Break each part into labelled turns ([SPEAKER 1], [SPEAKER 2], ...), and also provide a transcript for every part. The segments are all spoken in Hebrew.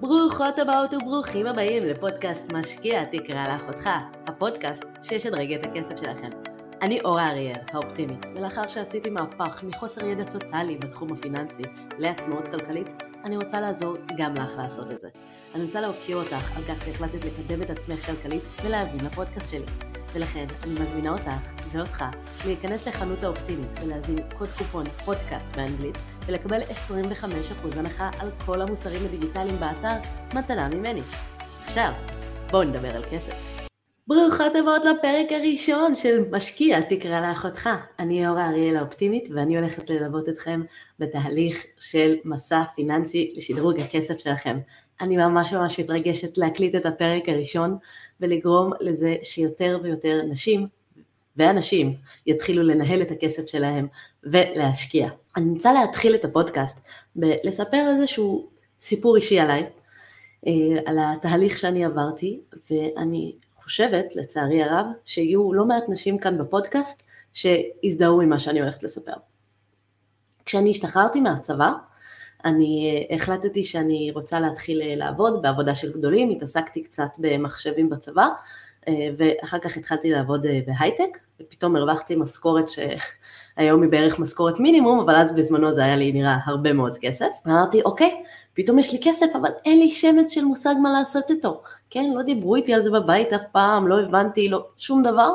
[SPEAKER 1] ברוכות הבאות וברוכים הבאים לפודקאסט משקיע תקרא לאחותך, הפודקאסט שישדרג את הכסף שלכם. אני אורה אריאל, האופטימית, ולאחר שעשיתי מהפך מחוסר ידע טוטאלי בתחום הפיננסי לעצמאות כלכלית, אני רוצה לעזור גם לך לעשות את זה. אני רוצה להוקיר אותך על כך שהחלטת לקדם את עצמך כלכלית ולהאזין לפודקאסט שלי. ולכן אני מזמינה אותך ואותך להיכנס לחנות האופטימית ולהזין קוד קופון פודקאסט באנגלית ולקבל 25% הנחה על כל המוצרים הדיגיטליים באתר מתנה ממני. עכשיו, בואו נדבר על כסף. ברוכות הבאות לפרק הראשון של משקיע תקרא לאחותך. אני אורה אריאל האופטימית ואני הולכת ללוות אתכם בתהליך של מסע פיננסי לשדרוג הכסף שלכם. אני ממש ממש מתרגשת להקליט את הפרק הראשון ולגרום לזה שיותר ויותר נשים ואנשים יתחילו לנהל את הכסף שלהם ולהשקיע. אני רוצה להתחיל את הפודקאסט בלספר איזשהו סיפור אישי עליי, אה, על התהליך שאני עברתי, ואני חושבת, לצערי הרב, שיהיו לא מעט נשים כאן בפודקאסט שהזדהו עם מה שאני הולכת לספר. כשאני השתחררתי מהצבא, אני אה, החלטתי שאני רוצה להתחיל אה, לעבוד בעבודה של גדולים, התעסקתי קצת במחשבים בצבא, ואחר כך התחלתי לעבוד בהייטק, ופתאום הרווחתי משכורת שהיום היא בערך משכורת מינימום, אבל אז בזמנו זה היה לי נראה הרבה מאוד כסף. ואמרתי, אוקיי, פתאום יש לי כסף, אבל אין לי שמץ של מושג מה לעשות איתו. כן, לא דיברו איתי על זה בבית אף פעם, לא הבנתי, לא, שום דבר.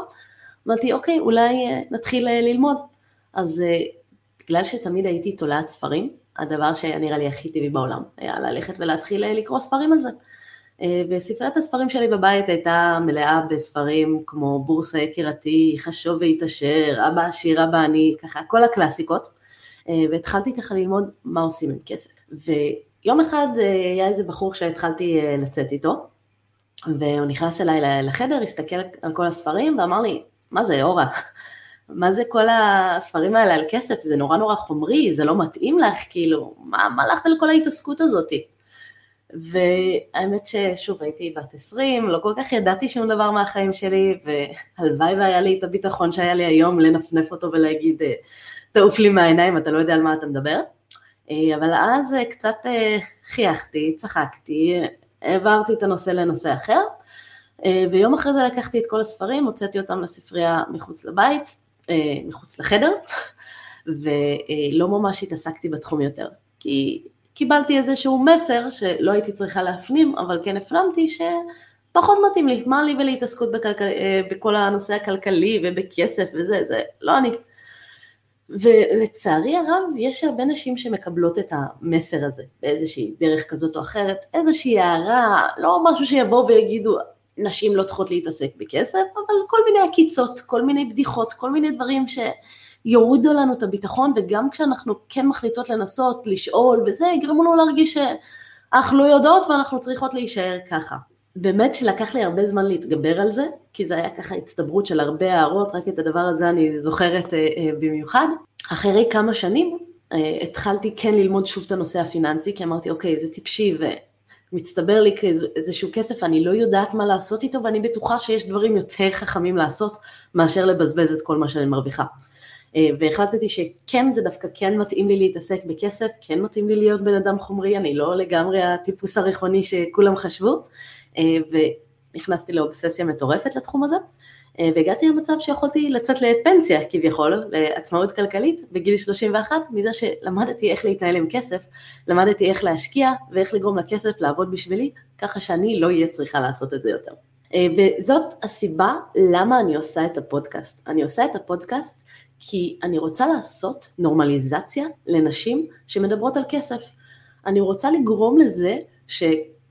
[SPEAKER 1] אמרתי, אוקיי, אולי נתחיל ללמוד. אז בגלל שתמיד הייתי תולעת ספרים, הדבר שהיה נראה לי הכי טבעי בעולם, היה ללכת ולהתחיל אה, לקרוא ספרים על זה. אה, וספריית הספרים שלי בבית הייתה מלאה בספרים כמו בורסה יקירתי, חשוב והתעשר, אבא עשיר, אבא אני, ככה כל הקלאסיקות. אה, והתחלתי ככה ללמוד מה עושים עם כסף. ויום אחד היה איזה בחור שהתחלתי לצאת איתו, והוא נכנס אליי לחדר, הסתכל על כל הספרים ואמר לי, מה זה אורה? מה זה כל הספרים האלה על כסף? זה נורא נורא חומרי, זה לא מתאים לך, כאילו, מה, מה לך ולכל ההתעסקות הזאתי? והאמת ששוב הייתי בת 20, לא כל כך ידעתי שום דבר מהחיים שלי, והלוואי והיה לי את הביטחון שהיה לי היום לנפנף אותו ולהגיד, תעוף לי מהעיניים, אתה לא יודע על מה אתה מדבר. אבל אז קצת חייכתי, צחקתי, העברתי את הנושא לנושא אחר, ויום אחרי זה לקחתי את כל הספרים, הוצאתי אותם לספרייה מחוץ לבית, אה, מחוץ לחדר, ולא ממש התעסקתי בתחום יותר, כי קיבלתי איזשהו מסר שלא הייתי צריכה להפנים, אבל כן הפנמתי שפחות מתאים לי, מה לי ולהתעסקות בכלכל... אה, בכל הנושא הכלכלי ובכסף וזה, זה לא אני. ולצערי הרב יש הרבה נשים שמקבלות את המסר הזה באיזושהי דרך כזאת או אחרת, איזושהי הערה, לא משהו שיבואו ויגידו נשים לא צריכות להתעסק בכסף, אבל כל מיני עקיצות, כל מיני בדיחות, כל מיני דברים שיורידו לנו את הביטחון, וגם כשאנחנו כן מחליטות לנסות, לשאול וזה, יגרמו לנו להרגיש שאנחנו לא יודעות ואנחנו צריכות להישאר ככה. באמת שלקח לי הרבה זמן להתגבר על זה, כי זה היה ככה הצטברות של הרבה הערות, רק את הדבר הזה אני זוכרת אה, אה, במיוחד. אחרי כמה שנים אה, התחלתי כן ללמוד שוב את הנושא הפיננסי, כי אמרתי אוקיי זה טיפשי מצטבר לי איזשהו כסף, אני לא יודעת מה לעשות איתו, ואני בטוחה שיש דברים יותר חכמים לעשות מאשר לבזבז את כל מה שאני מרוויחה. אה, והחלטתי שכן, זה דווקא כן מתאים לי להתעסק בכסף, כן מתאים לי להיות בן אדם חומרי, אני לא לגמרי הטיפוס הריחוני שכולם חשבו, אה, ונכנסתי לאובססיה מטורפת לתחום הזה. אה, והגעתי למצב שיכולתי לצאת לפנסיה כביכול, לעצמאות כלכלית, בגיל 31, מזה שלמדתי איך להתנהל עם כסף, למדתי איך להשקיע ואיך לגרום לכסף לעבוד בשבילי, ככה שאני לא אהיה צריכה לעשות את זה יותר. וזאת הסיבה למה אני עושה את הפודקאסט. אני עושה את הפודקאסט כי אני רוצה לעשות נורמליזציה לנשים שמדברות על כסף. אני רוצה לגרום לזה ש...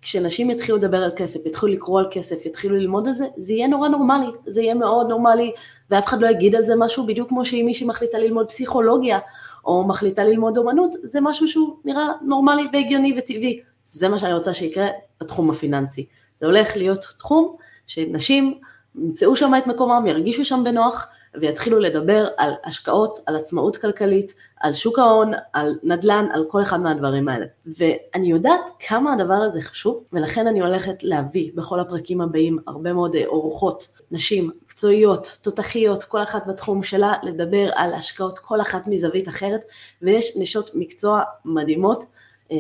[SPEAKER 1] כשנשים יתחילו לדבר על כסף, יתחילו לקרוא על כסף, יתחילו ללמוד על זה, זה יהיה נורא נורמלי, זה יהיה מאוד נורמלי, ואף אחד לא יגיד על זה משהו, בדיוק כמו שאם מישהי מחליטה ללמוד פסיכולוגיה, או מחליטה ללמוד אומנות, זה משהו שהוא נראה נורמלי והגיוני וטבעי. זה מה שאני רוצה שיקרה בתחום הפיננסי. זה הולך להיות תחום שנשים ימצאו שם את מקומם, ירגישו שם בנוח, ויתחילו לדבר על השקעות, על עצמאות כלכלית, על שוק ההון, על נדל"ן, על כל אחד מהדברים האלה. ואני יודעת כמה הדבר הזה חשוב, ולכן אני הולכת להביא בכל הפרקים הבאים הרבה מאוד אה, אורחות, נשים מקצועיות, תותחיות, כל אחת בתחום שלה, לדבר על השקעות, כל אחת מזווית אחרת, ויש נשות מקצוע מדהימות.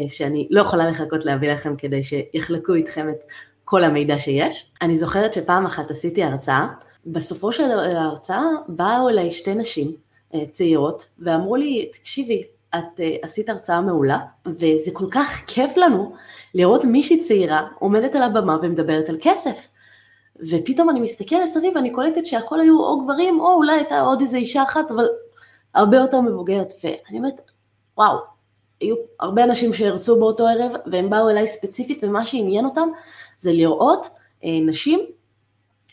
[SPEAKER 1] שאני לא יכולה לחכות להביא לכם כדי שיחלקו איתכם את כל המידע שיש. אני זוכרת שפעם אחת עשיתי הרצאה, בסופו של ההרצאה באו אליי שתי נשים צעירות ואמרו לי, תקשיבי, את uh, עשית הרצאה מעולה, וזה כל כך כיף לנו לראות מישהי צעירה עומדת על הבמה ומדברת על כסף. ופתאום אני מסתכלת סביב ואני קולטת שהכל היו או גברים, או אולי הייתה עוד איזה אישה אחת, אבל הרבה יותר מבוגרת. ואני אומרת, וואו, היו הרבה אנשים שהרצו באותו ערב, והם באו אליי ספציפית, ומה שעניין אותם זה לראות אה, נשים אה,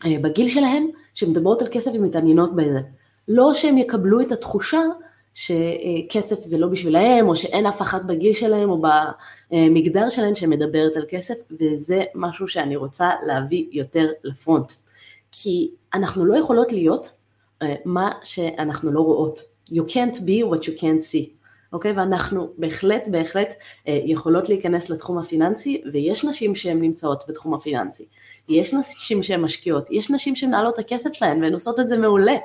[SPEAKER 1] בגיל שלהם, שמדברות על כסף ומתעניינות בזה. לא שהם יקבלו את התחושה שכסף זה לא בשבילהם, או שאין אף אחת בגיל שלהם או במגדר שלהם שמדברת על כסף, וזה משהו שאני רוצה להביא יותר לפרונט. כי אנחנו לא יכולות להיות אה, מה שאנחנו לא רואות. You can't be what you can't see. אוקיי? ואנחנו בהחלט בהחלט אה, יכולות להיכנס לתחום הפיננסי, ויש נשים שהן נמצאות בתחום הפיננסי. יש נשים שהן משקיעות, יש נשים שמנהלות את הכסף שלהן והן עושות את זה מעולה.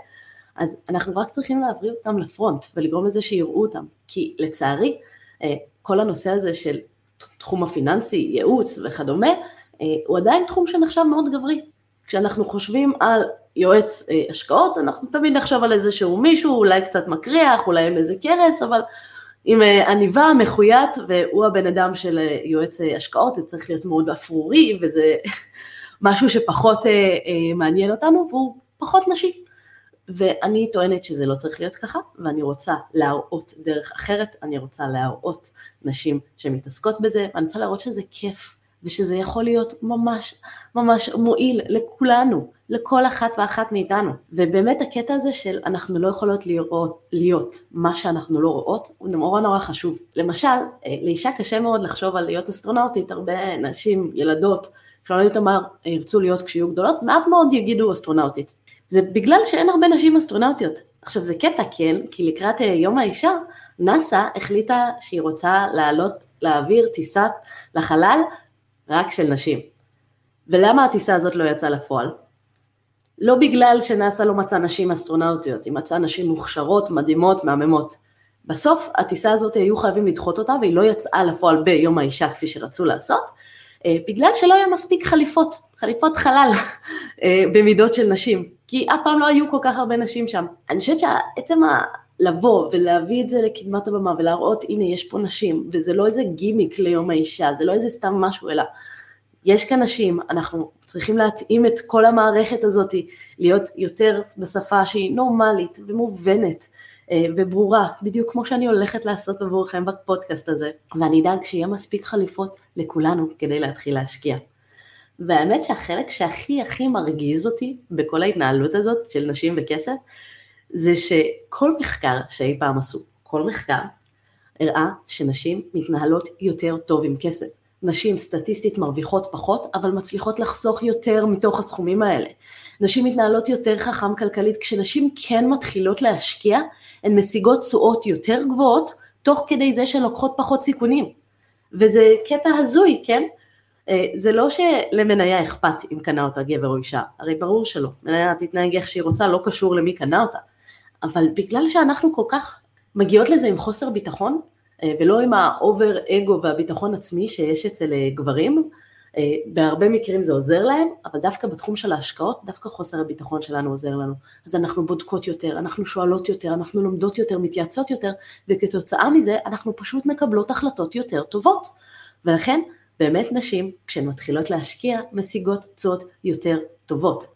[SPEAKER 1] אז אנחנו רק צריכים להבריא אותם לפרונט ולגרום לזה שיראו אותם, כי לצערי אה, כל הנושא הזה של תחום הפיננסי, ייעוץ וכדומה, אה, הוא עדיין תחום שנחשב מאוד גברי. כשאנחנו חושבים על יועץ השקעות, אנחנו תמיד נחשוב על איזשהו מישהו, אולי קצת מקריח, אולי עם איזה קרס, אבל עם עניבה, מחויית, והוא הבן אדם של יועץ השקעות, זה צריך להיות מאוד אפרורי, וזה משהו שפחות מעניין אותנו, והוא פחות נשי. ואני טוענת שזה לא צריך להיות ככה, ואני רוצה להראות דרך אחרת, אני רוצה להראות נשים שמתעסקות בזה, ואני רוצה להראות שזה כיף, ושזה יכול להיות ממש ממש מועיל לכולנו, לכל אחת ואחת מאיתנו. ובאמת הקטע הזה של אנחנו לא יכולות לראות, להיות מה שאנחנו לא רואות, הוא נורא נורא חשוב. למשל, אה, לאישה קשה מאוד לחשוב על להיות אסטרונאוטית, הרבה נשים, ילדות, אפשר לא מה ירצו להיות כשיהיו גדולות, מעט מאוד יגידו אסטרונאוטית. זה בגלל שאין הרבה נשים אסטרונאוטיות. עכשיו זה קטע כן, כי לקראת אה, יום האישה, נאסא החליטה שהיא רוצה לעלות, להעביר טיסה לחלל רק של נשים. ולמה הטיסה הזאת לא יצאה לפועל? לא בגלל שנאסא לא מצאה נשים אסטרונאוטיות, היא מצאה נשים מוכשרות, מדהימות, מהממות. בסוף הטיסה הזאת היו חייבים לדחות אותה והיא לא יצאה לפועל ביום האישה כפי שרצו לעשות, אה, בגלל שלא היה מספיק חליפות, חליפות חלל אה, במידות של נשים, כי אף פעם לא היו כל כך הרבה נשים שם. אני חושבת שעצם ה... לבוא ולהביא את זה לקדמת הבמה ולהראות הנה יש פה נשים וזה לא איזה גימיק ליום האישה, זה לא איזה סתם משהו אלא יש כאן נשים, אנחנו צריכים להתאים את כל המערכת הזאת להיות יותר בשפה שהיא נורמלית ומובנת אה, וברורה, בדיוק כמו שאני הולכת לעשות עבורכם בפודקאסט הזה, ואני אדאג שיהיה מספיק חליפות לכולנו כדי להתחיל להשקיע. והאמת שהחלק שהכי הכי מרגיז אותי בכל ההתנהלות הזאת של נשים וכסף, זה שכל מחקר שאי פעם עשו, כל מחקר, הראה שנשים מתנהלות יותר טוב עם כסף. נשים סטטיסטית מרוויחות פחות, אבל מצליחות לחסוך יותר מתוך הסכומים האלה. נשים מתנהלות יותר חכם כלכלית, כשנשים כן מתחילות להשקיע, הן משיגות תשואות יותר גבוהות, תוך כדי זה שהן לוקחות פחות סיכונים. וזה קטע הזוי, כן? אה, זה לא שלמניה אכפת אם קנה אותה גבר או אישה, הרי ברור שלא, מניה תתנהג איך שהיא רוצה, לא קשור למי קנה אותה, אבל בגלל שאנחנו כל כך מגיעות לזה עם חוסר ביטחון, ולא עם ה over ego והביטחון עצמי שיש אצל אה, גברים, בהרבה מקרים זה עוזר להם, אבל דווקא בתחום של ההשקעות, דווקא חוסר הביטחון שלנו עוזר לנו. אז אנחנו בודקות יותר, אנחנו שואלות יותר, אנחנו לומדות יותר, מתייעצות יותר, וכתוצאה מזה אנחנו פשוט מקבלות החלטות יותר טובות. ולכן באמת נשים, כשהן מתחילות להשקיע, משיגות תשואות יותר טובות.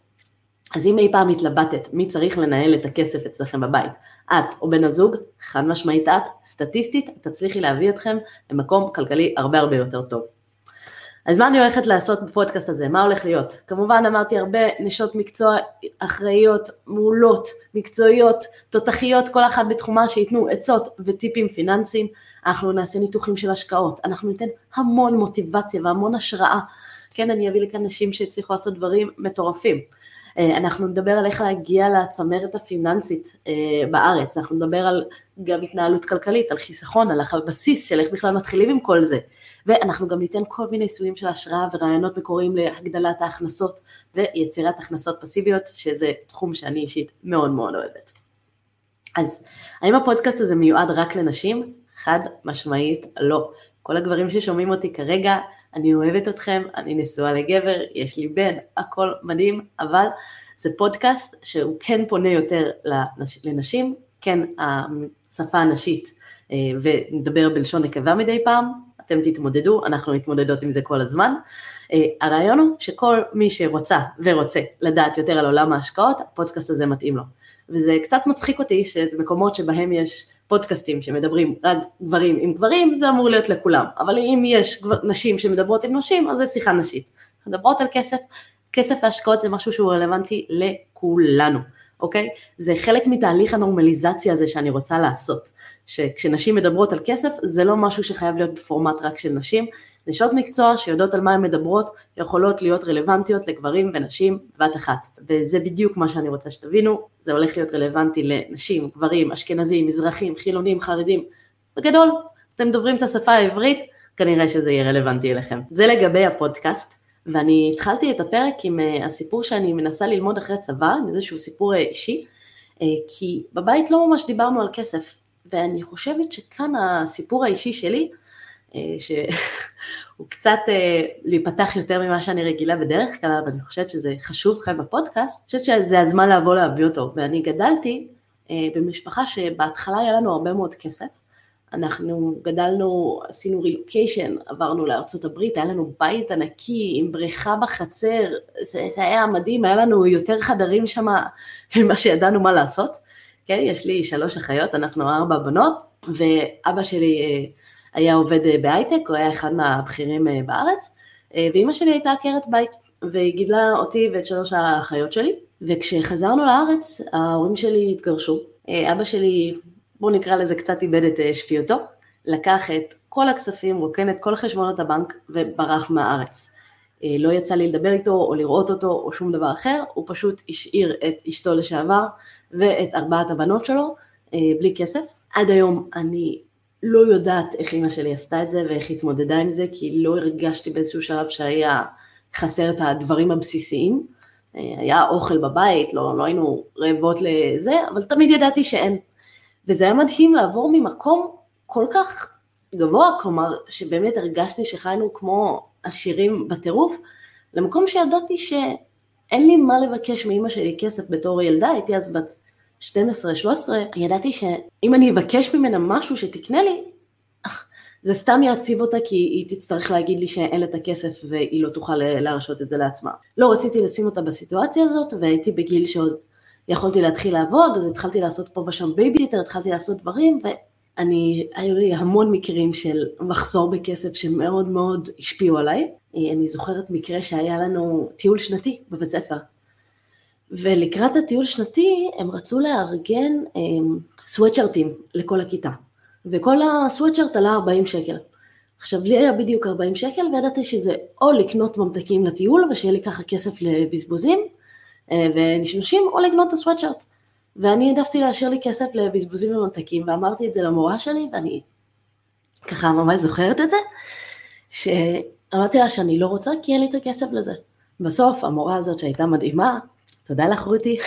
[SPEAKER 1] אז אם אי פעם התלבטת מי צריך לנהל את הכסף אצלכם בבית, את או בן הזוג, חד משמעית את, סטטיסטית, תצליחי להביא אתכם למקום כלכלי הרבה הרבה יותר טוב. אז מה אני הולכת לעשות בפודקאסט הזה? מה הולך להיות? כמובן אמרתי הרבה נשות מקצוע אחראיות, מעולות, מקצועיות, תותחיות, כל אחת בתחומה שייתנו עצות וטיפים פיננסיים. אנחנו נעשה ניתוחים של השקעות, אנחנו ניתן המון מוטיבציה והמון השראה. כן, אני אביא לכאן נשים שהצליחו לעשות דברים מטורפים. אה, אנחנו נדבר על איך להגיע לצמרת הפיננסית אה, בארץ, אנחנו נדבר על גם התנהלות כלכלית, על חיסכון, על הבסיס של איך בכלל מתחילים עם כל זה. ואנחנו גם ניתן כל מיני סוגים של השראה ורעיונות מקוריים להגדלת ההכנסות ויצירת הכנסות פסיביות, שזה תחום שאני אישית מאוד מאוד אוהבת. אז האם הפודקאסט הזה מיועד רק לנשים? חד משמעית לא. כל הגברים ששומעים אותי כרגע, אני אוהבת אתכם, אני נשואה לגבר, יש לי בן, הכל מדהים, אבל זה פודקאסט שהוא כן פונה יותר לנשים, כן השפה הנשית, אה, ונדבר בלשון נקבה מדי פעם, אתם תתמודדו, אנחנו מתמודדות עם זה כל הזמן. אה, הרעיון הוא שכל מי שרוצה ורוצה לדעת יותר על עולם ההשקעות, הפודקאסט הזה מתאים לו. וזה קצת מצחיק אותי שזה מקומות שבהם יש פודקאסטים שמדברים רק גברים עם גברים, זה אמור להיות לכולם. אבל אם יש נשים שמדברות עם נשים, אז זה שיחה נשית. מדברות על כסף, כסף והשקעות זה משהו שהוא רלוונטי לכולנו, אוקיי? זה חלק מתהליך הנורמליזציה הזה שאני רוצה לעשות. שכשנשים מדברות על כסף, זה לא משהו שחייב להיות בפורמט רק של נשים, נשות מקצוע שיודעות על מה הן מדברות יכולות להיות רלוונטיות לגברים ונשים בבת אחת. וזה בדיוק מה שאני רוצה שתבינו, זה הולך להיות רלוונטי לנשים, גברים, אשכנזים, מזרחים, חילונים, חרדים. בגדול, אתם דוברים את השפה העברית, כנראה שזה יהיה רלוונטי אליכם. זה לגבי הפודקאסט, ואני התחלתי את הפרק עם uh, הסיפור שאני מנסה ללמוד אחרי צבא, עם איזשהו סיפור uh, אישי, uh, כי בבית לא ממש דיברנו על כסף, ואני חושבת שכאן הסיפור האישי שלי אה, שהוא קצת אה, להיפתח יותר ממה שאני רגילה בדרך כלל, אבל אני חושבת שזה חשוב כאן בפודקאסט, אני חושבת שזה הזמן לבוא להביא אותו. ואני גדלתי אה, במשפחה שבהתחלה היה לנו הרבה מאוד כסף. אנחנו גדלנו, עשינו רילוקיישן, עברנו לארצות הברית, היה לנו בית ענקי עם בריכה בחצר, זה, זה היה מדהים, היה לנו יותר חדרים שם ממה שידענו מה לעשות. כן, יש לי שלוש אחיות, אנחנו ארבע בנות, ואבא שלי היה עובד אה, בהייטק, הוא היה אחד מהבכירים אה, בארץ, אה, ואימא שלי הייתה עקרת בית, והיא גידלה אותי ואת שלוש האחיות שלי, וכשחזרנו לארץ, ההורים שלי התגרשו. אבא שלי, בואו נקרא לזה קצת איבד את שפיותו, לקח את כל הכספים, רוקן את כל חשבונות הבנק וברח מהארץ. לא יצא לי לדבר איתו או לראות אותו או שום דבר אחר, הוא פשוט השאיר את אשתו לשעבר ואת ארבעת הבנות שלו בלי כסף. עד היום אני לא יודעת איך אימא שלי עשתה את זה ואיך התמודדה עם זה, כי לא הרגשתי באיזשהו שלב שהיה חסר את הדברים הבסיסיים. אה, היה אוכל בבית, לא, לא היינו רעבות לזה, אבל תמיד ידעתי שאין. וזה היה מדהים לעבור ממקום כל כך גבוה, כלומר, שבאמת הרגשתי שחיינו כמו עשירים בטירוף, למקום שידעתי שאין לי מה לבקש מאימא שלי כסף בתור ילדה, הייתי אז בת 12-13, ידעתי שאם אני אבקש ממנה משהו שתקנה לי, זה סתם יעציב אותה כי היא תצטרך להגיד לי שאין לה את הכסף והיא לא תוכל להרשות את זה לעצמה. לא רציתי לשים אותה בסיטואציה הזאת והייתי בגיל שעוד יכולתי להתחיל לעבוד, אז התחלתי לעשות פה ושם בייביסיטר, התחלתי לעשות דברים ואני, היו לי המון מקרים של מחסור בכסף שמאוד מאוד השפיעו עליי. אני זוכרת מקרה שהיה לנו טיול שנתי בבית ספר, ולקראת הטיול שנתי הם רצו לארגן סוואטשרטים לכל הכיתה, וכל הסוואטשרט עלה 40 שקל. עכשיו לי היה בדיוק 40 שקל וידעתי שזה או לקנות ממתקים לטיול ושיהיה לי ככה כסף לבזבוזים אה, ונשנושים או לקנות את הסוואטשרט. ואני העדפתי להשאיר לי כסף לבזבוזים וממתקים ואמרתי את זה למורה שלי ואני ככה ממש זוכרת את זה, שאמרתי לה שאני לא רוצה כי אין לי את הכסף לזה. בסוף המורה הזאת שהייתה מדהימה, תודה לך רותי,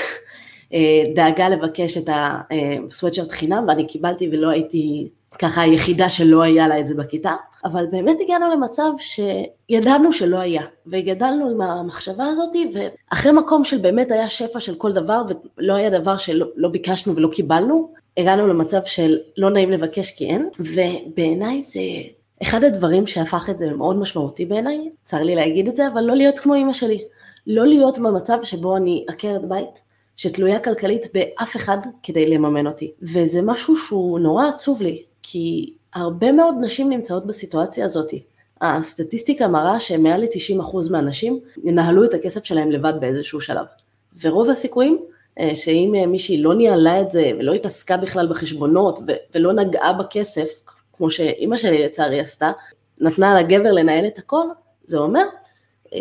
[SPEAKER 1] אה, דאגה לבקש את הסוואטשרט חינם ואני קיבלתי ולא הייתי ככה היחידה שלא היה לה את זה בכיתה, אבל באמת הגענו למצב שידענו שלא היה, וגדלנו עם המחשבה הזאת, ואחרי מקום של באמת היה שפע של כל דבר, ולא היה דבר שלא לא ביקשנו ולא קיבלנו, הגענו למצב של לא נעים לבקש כי אין, ובעיניי זה אחד הדברים שהפך את זה מאוד משמעותי בעיניי, צר לי להגיד את זה, אבל לא להיות כמו אמא שלי. לא להיות במצב שבו אני עקרת בית, שתלויה כלכלית באף אחד כדי לממן אותי. וזה משהו שהוא נורא עצוב לי, כי הרבה מאוד נשים נמצאות בסיטואציה הזאת. הסטטיסטיקה מראה שמעל ל-90% מהנשים ינהלו את הכסף שלהם לבד באיזשהו שלב. ורוב הסיכויים אה, שאם אה, מישהי לא ניהלה את זה ולא התעסקה בכלל בחשבונות ולא נגעה בכסף, כמו שאימא שלי לצערי עשתה, נתנה לגבר לנהל את הכל, זה אומר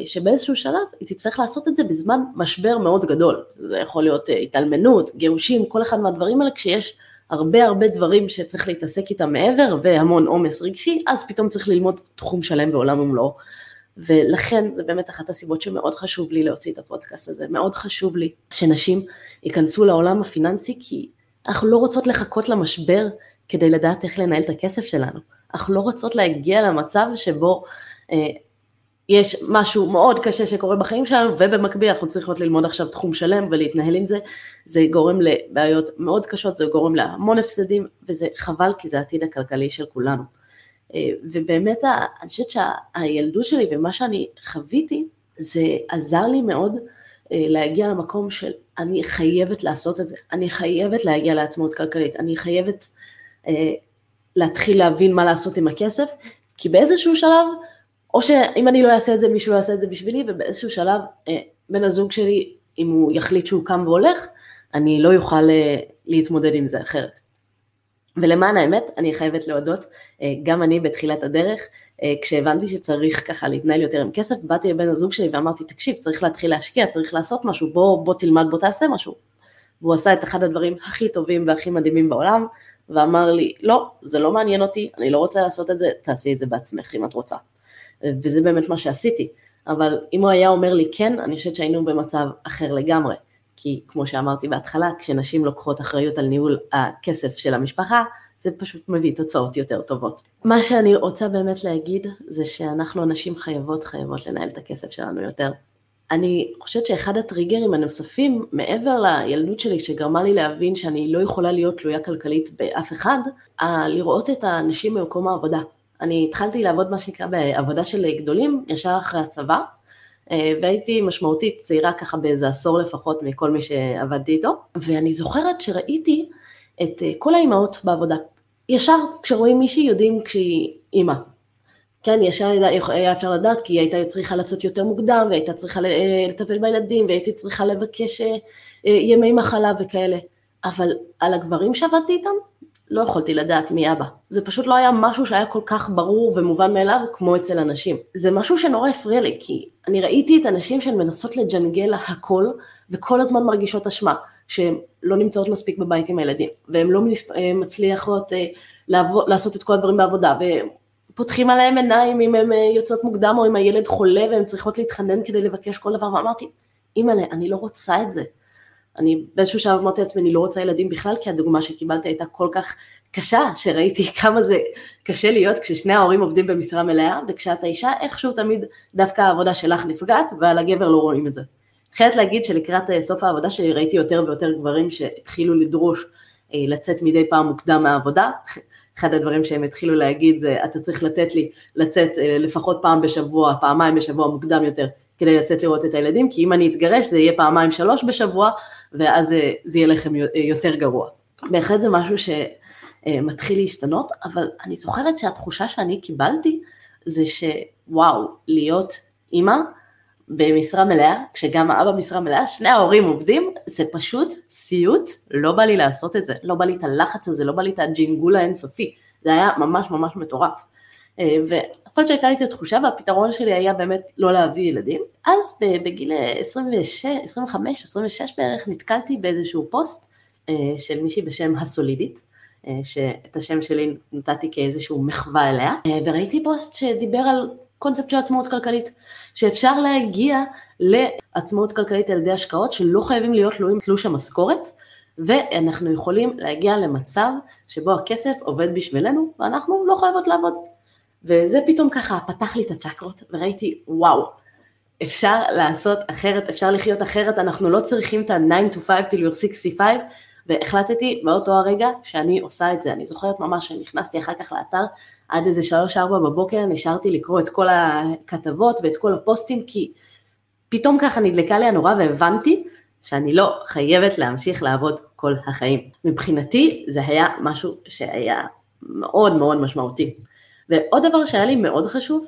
[SPEAKER 1] שבאיזשהו שלב היא תצטרך לעשות את זה בזמן משבר מאוד גדול. זה יכול להיות אה, התאלמנות, גירושים, כל אחד מהדברים האלה, כשיש הרבה הרבה דברים שצריך להתעסק איתם מעבר והמון עומס רגשי, אז פתאום צריך ללמוד תחום שלם בעולם ומלואו. ולכן זה באמת אחת הסיבות שמאוד חשוב לי להוציא את הפודקאסט הזה, מאוד חשוב לי שנשים ייכנסו לעולם הפיננסי, כי אנחנו לא רוצות לחכות למשבר כדי לדעת איך לנהל את הכסף שלנו. אנחנו לא רוצות להגיע למצב שבו אה, יש משהו מאוד קשה שקורה בחיים שלנו, ובמקביל אנחנו צריכות ללמוד עכשיו תחום שלם ולהתנהל עם זה. זה גורם לבעיות מאוד קשות, זה גורם להמון הפסדים, וזה חבל כי זה העתיד הכלכלי של כולנו. אה, ובאמת, אני חושבת שהילדות שלי ומה שאני חוויתי, זה עזר לי מאוד אה, להגיע למקום של אני חייבת לעשות את זה, אני חייבת להגיע לעצמאות כלכלית, אני חייבת אה, להתחיל להבין מה לעשות עם הכסף, כי באיזשהו שלב, או שאם אני לא אעשה את זה, מישהו יעשה את זה בשבילי, ובאיזשהו שלב אה, בן הזוג שלי, אם הוא יחליט שהוא קם והולך, אני לא אוכל אה, להתמודד עם זה אחרת. ולמען האמת, אני חייבת להודות, אה, גם אני בתחילת הדרך, כשהבנתי שצריך ככה להתנהל יותר עם כסף, באתי לבן הזוג שלי ואמרתי, תקשיב, צריך להתחיל להשקיע, צריך לעשות משהו, בוא, בוא תלמד, בוא תעשה משהו. והוא עשה את אחד הדברים הכי טובים והכי מדהימים בעולם, ואמר לי, לא, זה לא מעניין אותי, אני לא רוצה לעשות את זה, תעשי את זה בעצמך אם את רוצה. וזה באמת מה שעשיתי. אבל אם הוא היה אומר לי כן, אני חושבת שהיינו במצב אחר לגמרי. כי כמו שאמרתי בהתחלה, כשנשים לוקחות אחריות על ניהול הכסף של המשפחה, זה פשוט מביא תוצאות יותר טובות. מה שאני רוצה באמת להגיד, זה שאנחנו הנשים חייבות חייבות לנהל את הכסף שלנו יותר. אני חושבת שאחד הטריגרים הנוספים, מעבר לילדות שלי שגרמה לי להבין שאני לא יכולה להיות תלויה כלכלית באף אחד, לראות את הנשים במקום העבודה. אני התחלתי לעבוד מה שנקרא בעבודה של גדולים, ישר אחרי הצבא, אה, והייתי משמעותית צעירה ככה באיזה עשור לפחות מכל מי שעבדתי איתו, ואני זוכרת שראיתי את אה, כל האימהות בעבודה. ישר כשרואים מישהי יודעים כשהיא אימא. כן, ישר היה אפשר לדעת כי היא הייתה צריכה לצאת יותר מוקדם והייתה צריכה אה, לטפל בילדים והייתי צריכה לבקש ימי מחלה וכאלה. אבל על הגברים שעבדתי איתם, לא יכולתי לדעת מי אבא. זה פשוט לא היה משהו שהיה כל כך ברור ומובן מאליו כמו אצל הנשים. זה משהו שנורא הפריע לי, כי אני ראיתי את הנשים שהן מנסות לג'נגל הכל, וכל הזמן מרגישות אשמה, שהן לא נמצאות מספיק בבית עם הילדים, והן לא מצליחות אה, לעבוד, לעשות את כל הדברים בעבודה, ופותחים עליהן עיניים אם הן אה, יוצאות מוקדם או אם הילד חולה והן צריכות להתחנן כדי לבקש כל דבר, ואמרתי, אימא'לה, אני לא רוצה את זה. אני באיזשהו שלב אמרתי לעצמי, אני לא רוצה ילדים בכלל, כי הדוגמה שקיבלתי הייתה כל כך קשה, שראיתי כמה זה קשה להיות כששני ההורים עובדים במשרה מלאה, וכשאת האישה, איכשהו תמיד דווקא העבודה שלך נפגעת, ועל הגבר לא רואים את זה. חייבת להגיד שלקראת אה, סוף העבודה שלי ראיתי יותר ויותר גברים שהתחילו לדרוש אה, לצאת מדי פעם מוקדם מהעבודה. אחד הדברים שהם התחילו להגיד זה, אתה צריך לתת לי לצאת אה, לפחות פעם בשבוע, פעמיים בשבוע מוקדם יותר, כדי לצאת לראות את הילדים, כי אם אני אתגרש זה יהיה פעמיים שלוש בשבוע, ואז זה, יהיה לכם יותר גרוע. בהחלט זה משהו שמתחיל להשתנות, אבל אני זוכרת שהתחושה שאני קיבלתי זה שוואו, להיות אימא במשרה מלאה, כשגם האבא משרה מלאה, שני ההורים עובדים, זה פשוט סיוט, לא בא לי לעשות את זה, לא בא לי את הלחץ הזה, לא בא לי את הג'ינגול האינסופי, זה היה ממש ממש מטורף. אה, ויכול להיות שהייתה לי את התחושה והפתרון שלי היה באמת לא להביא ילדים. אז בגיל 26, 25, 26 בערך נתקלתי באיזשהו פוסט אה, של מישהי בשם הסולידית, אה, שאת השם שלי נתתי כאיזשהו מחווה אליה, וראיתי פוסט שדיבר על קונספט של עצמאות כלכלית, שאפשר להגיע לעצמאות כלכלית על ידי השקעות שלא חייבים להיות תלויים תלוש המשכורת, ואנחנו יכולים להגיע למצב שבו הכסף עובד בשבילנו ואנחנו לא חייבות לעבוד. וזה פתאום ככה פתח לי את הצ'קרות, וראיתי, וואו, אפשר לעשות אחרת, אפשר לחיות אחרת, אנחנו לא צריכים את ה-9 to 5 till you're 65, והחלטתי באותו הרגע שאני עושה את זה. אני זוכרת ממש שנכנסתי אחר כך לאתר, עד איזה 3-4 בבוקר נשארתי לקרוא את כל הכתבות ואת כל הפוסטים, כי פתאום ככה נדלקה לי הנורה והבנתי שאני לא חייבת להמשיך לעבוד כל החיים. מבחינתי זה היה משהו שהיה מאוד מאוד משמעותי. ועוד דבר שהיה לי מאוד חשוב,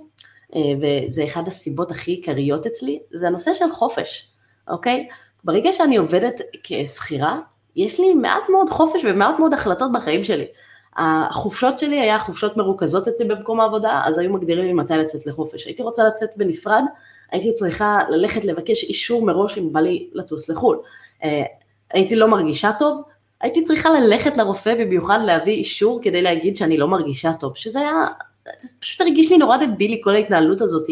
[SPEAKER 1] אה, וזה אחד הסיבות הכי עיקריות אצלי, זה הנושא של חופש, אוקיי? ברגע שאני עובדת כשכירה, יש לי מעט מאוד חופש ומעט מאוד החלטות בחיים שלי. החופשות שלי היה חופשות מרוכזות אצלי במקום העבודה, אז היו מגדירים לי מתי לצאת לחופש. הייתי רוצה לצאת בנפרד, הייתי צריכה ללכת לבקש אישור מראש אם בא לי לטוס לחו"ל. אה, הייתי לא מרגישה טוב, הייתי צריכה ללכת לרופא במיוחד להביא אישור כדי להגיד שאני לא מרגישה טוב, שזה היה זה פשוט הרגיש לי נורא דבילי כל ההתנהלות הזאת.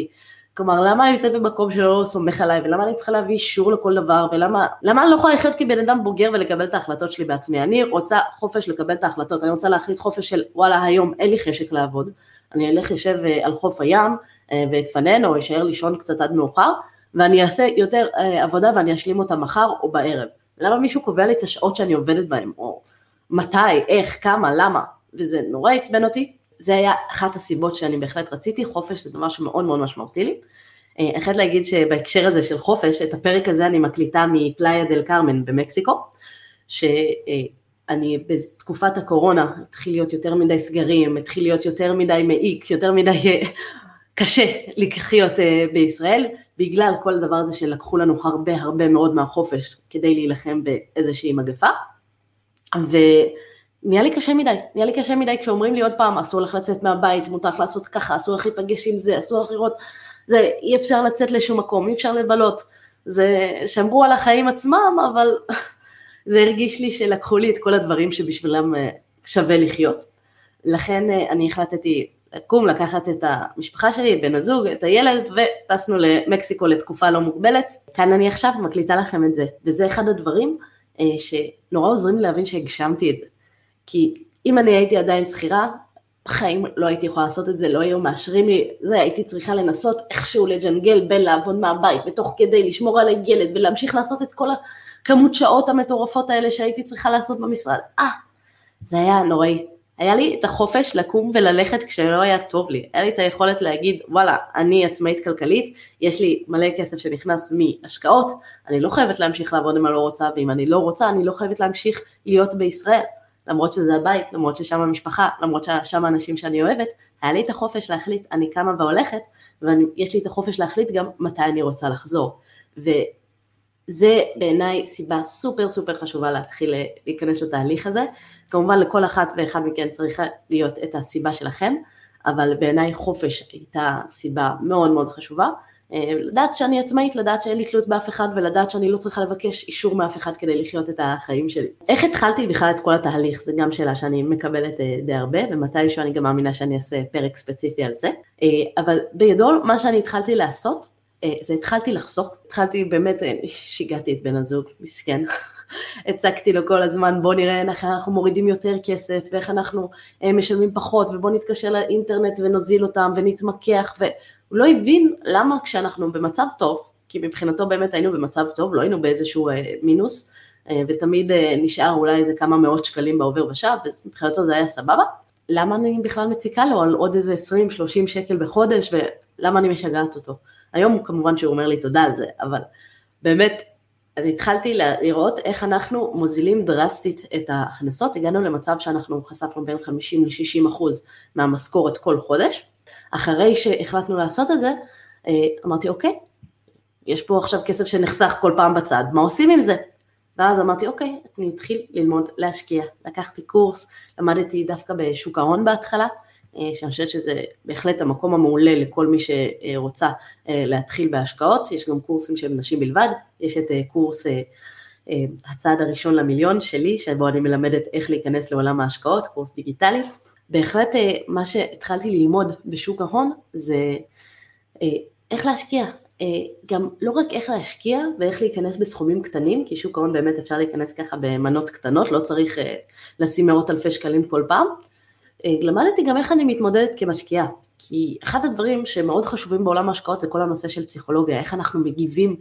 [SPEAKER 1] כלומר, למה אני נמצאת במקום שלא סומך עליי, ולמה אני צריכה להביא אישור לכל דבר, ולמה למה אני לא יכולה לחיות כבן אדם בוגר ולקבל את ההחלטות שלי בעצמי? אני רוצה חופש לקבל את ההחלטות, אני רוצה להחליט חופש של וואלה, היום אין לי חשק לעבוד, אני אלך יושב אה, על חוף הים אה, ואתפנן, או אשאר לישון קצת עד מאוחר, ואני אעשה יותר אה, עבודה ואני אשלים אותה מחר או בערב. למה מישהו קובע לי את השעות שאני עובדת בהן, או מתי, איך, כמה, למה, וזה נורא עצבן אותי. זה היה אחת הסיבות שאני בהחלט רציתי, חופש זה דבר שמאוד מאוד משמעותי לי. אה, אני חייבת להגיד שבהקשר הזה של חופש, את הפרק הזה אני מקליטה מפלאיה דל קרמן במקסיקו, שאני בתקופת הקורונה התחיל להיות יותר מדי סגרים, התחיל להיות יותר מדי מעיק, יותר מדי אה, קשה לחיות אה, בישראל, בגלל כל הדבר הזה שלקחו לנו הרבה הרבה מאוד מהחופש כדי להילחם באיזושהי מגפה. ונהיה לי קשה מדי, נהיה לי קשה מדי כשאומרים לי עוד פעם, אסור לך לצאת מהבית, מותר לך לעשות ככה, אסור לך להיפגש עם זה, אסור לך לראות, זה, אי אפשר לצאת לשום מקום, אי אפשר לבלות. זה, שמרו על החיים עצמם, אבל זה הרגיש לי שלקחו לי את כל הדברים שבשבילם אה, שווה לחיות. לכן אה, אני החלטתי לקום, לקחת את המשפחה שלי, בן הזוג, את הילד, וטסנו למקסיקו לתקופה לא מוגבלת. כאן אני עכשיו מקליטה לכם את זה, וזה אחד הדברים אה, שנורא עוזרים להבין שהגשמתי את זה. כי אם אני הייתי עדיין שכירה, בחיים לא הייתי יכולה לעשות את זה, לא היו מאשרים לי, זה הייתי צריכה לנסות איכשהו לג'נגל בין לעבוד מהבית, ותוך כדי לשמור על הילד ולהמשיך לעשות את כל הכמות שעות המטורפות האלה שהייתי צריכה לעשות במשרד. אה, זה היה נוראי. היה לי את החופש לקום וללכת כשלא היה טוב לי, היה לי את היכולת להגיד וואלה אני עצמאית כלכלית, יש לי מלא כסף שנכנס מהשקעות, אני לא חייבת להמשיך לעבוד אם אני לא רוצה ואם אני לא רוצה אני לא חייבת להמשיך להיות בישראל, למרות שזה הבית, למרות ששם המשפחה, למרות ששם האנשים שאני אוהבת, היה לי את החופש להחליט אני קמה והולכת ויש לי את החופש להחליט גם מתי אני רוצה לחזור. וזה בעיניי סיבה סופר סופר חשובה להתחיל להיכנס לתהליך הזה. כמובן לכל אחת ואחד מכן צריכה להיות את הסיבה שלכם, אבל בעיניי חופש הייתה סיבה מאוד מאוד חשובה. אה, לדעת שאני עצמאית, לדעת שאין לי תלות באף אחד ולדעת שאני לא צריכה לבקש אישור מאף אחד כדי לחיות את החיים שלי. איך התחלתי בכלל את כל התהליך? זו גם שאלה שאני מקבלת אה, די הרבה ומתישהו אני גם מאמינה שאני אעשה פרק ספציפי על זה. אה, אבל בגדול מה שאני התחלתי לעשות זה התחלתי לחסוך, התחלתי באמת, שיגעתי את בן הזוג, מסכן. הצגתי לו כל הזמן בוא נראה איך אנחנו מורידים יותר כסף ואיך אנחנו משלמים פחות ובוא נתקשר לאינטרנט ונוזיל אותם ונתמקח והוא לא הבין למה כשאנחנו במצב טוב, כי מבחינתו באמת היינו במצב טוב, לא היינו באיזשהו אה, מינוס אה, ותמיד נשאר אולי איזה כמה מאות שקלים בעובר ושב ומבחינתו זה היה סבבה, למה אני בכלל מציקה לו על עוד איזה 20-30 שקל בחודש ולמה אני משגעת אותו. היום כמובן שהוא אומר לי תודה על זה, אבל באמת אז התחלתי לראות איך אנחנו מוזילים דרסטית את ההכנסות, הגענו למצב שאנחנו חשפנו בין 50 ל-60 אחוז מהמשכורת כל חודש. אחרי שהחלטנו לעשות את זה, אה, אמרתי אוקיי, יש פה עכשיו כסף שנחסך כל פעם בצד, מה עושים עם זה? ואז אמרתי אוקיי, אני אתחיל ללמוד להשקיע. לקחתי קורס, למדתי דווקא בשוק ההון בהתחלה, אה, שאני חושבת שזה בהחלט המקום המעולה לכל מי שרוצה אה, להתחיל בהשקעות, יש גם קורסים של נשים בלבד, יש את קורס הצעד הראשון למיליון שלי, שבו אני מלמדת איך להיכנס לעולם ההשקעות, קורס דיגיטלי. בהחלט מה שהתחלתי ללמוד בשוק ההון זה איך להשקיע, גם לא רק איך להשקיע ואיך להיכנס בסכומים קטנים, כי שוק ההון באמת אפשר להיכנס ככה במנות קטנות, לא צריך לשים מאות אלפי שקלים כל פעם, אה, למדתי גם איך אני מתמודדת כמשקיעה, כי אחד הדברים שמאוד חשובים בעולם ההשקעות זה כל הנושא של פסיכולוגיה, איך אנחנו מגיבים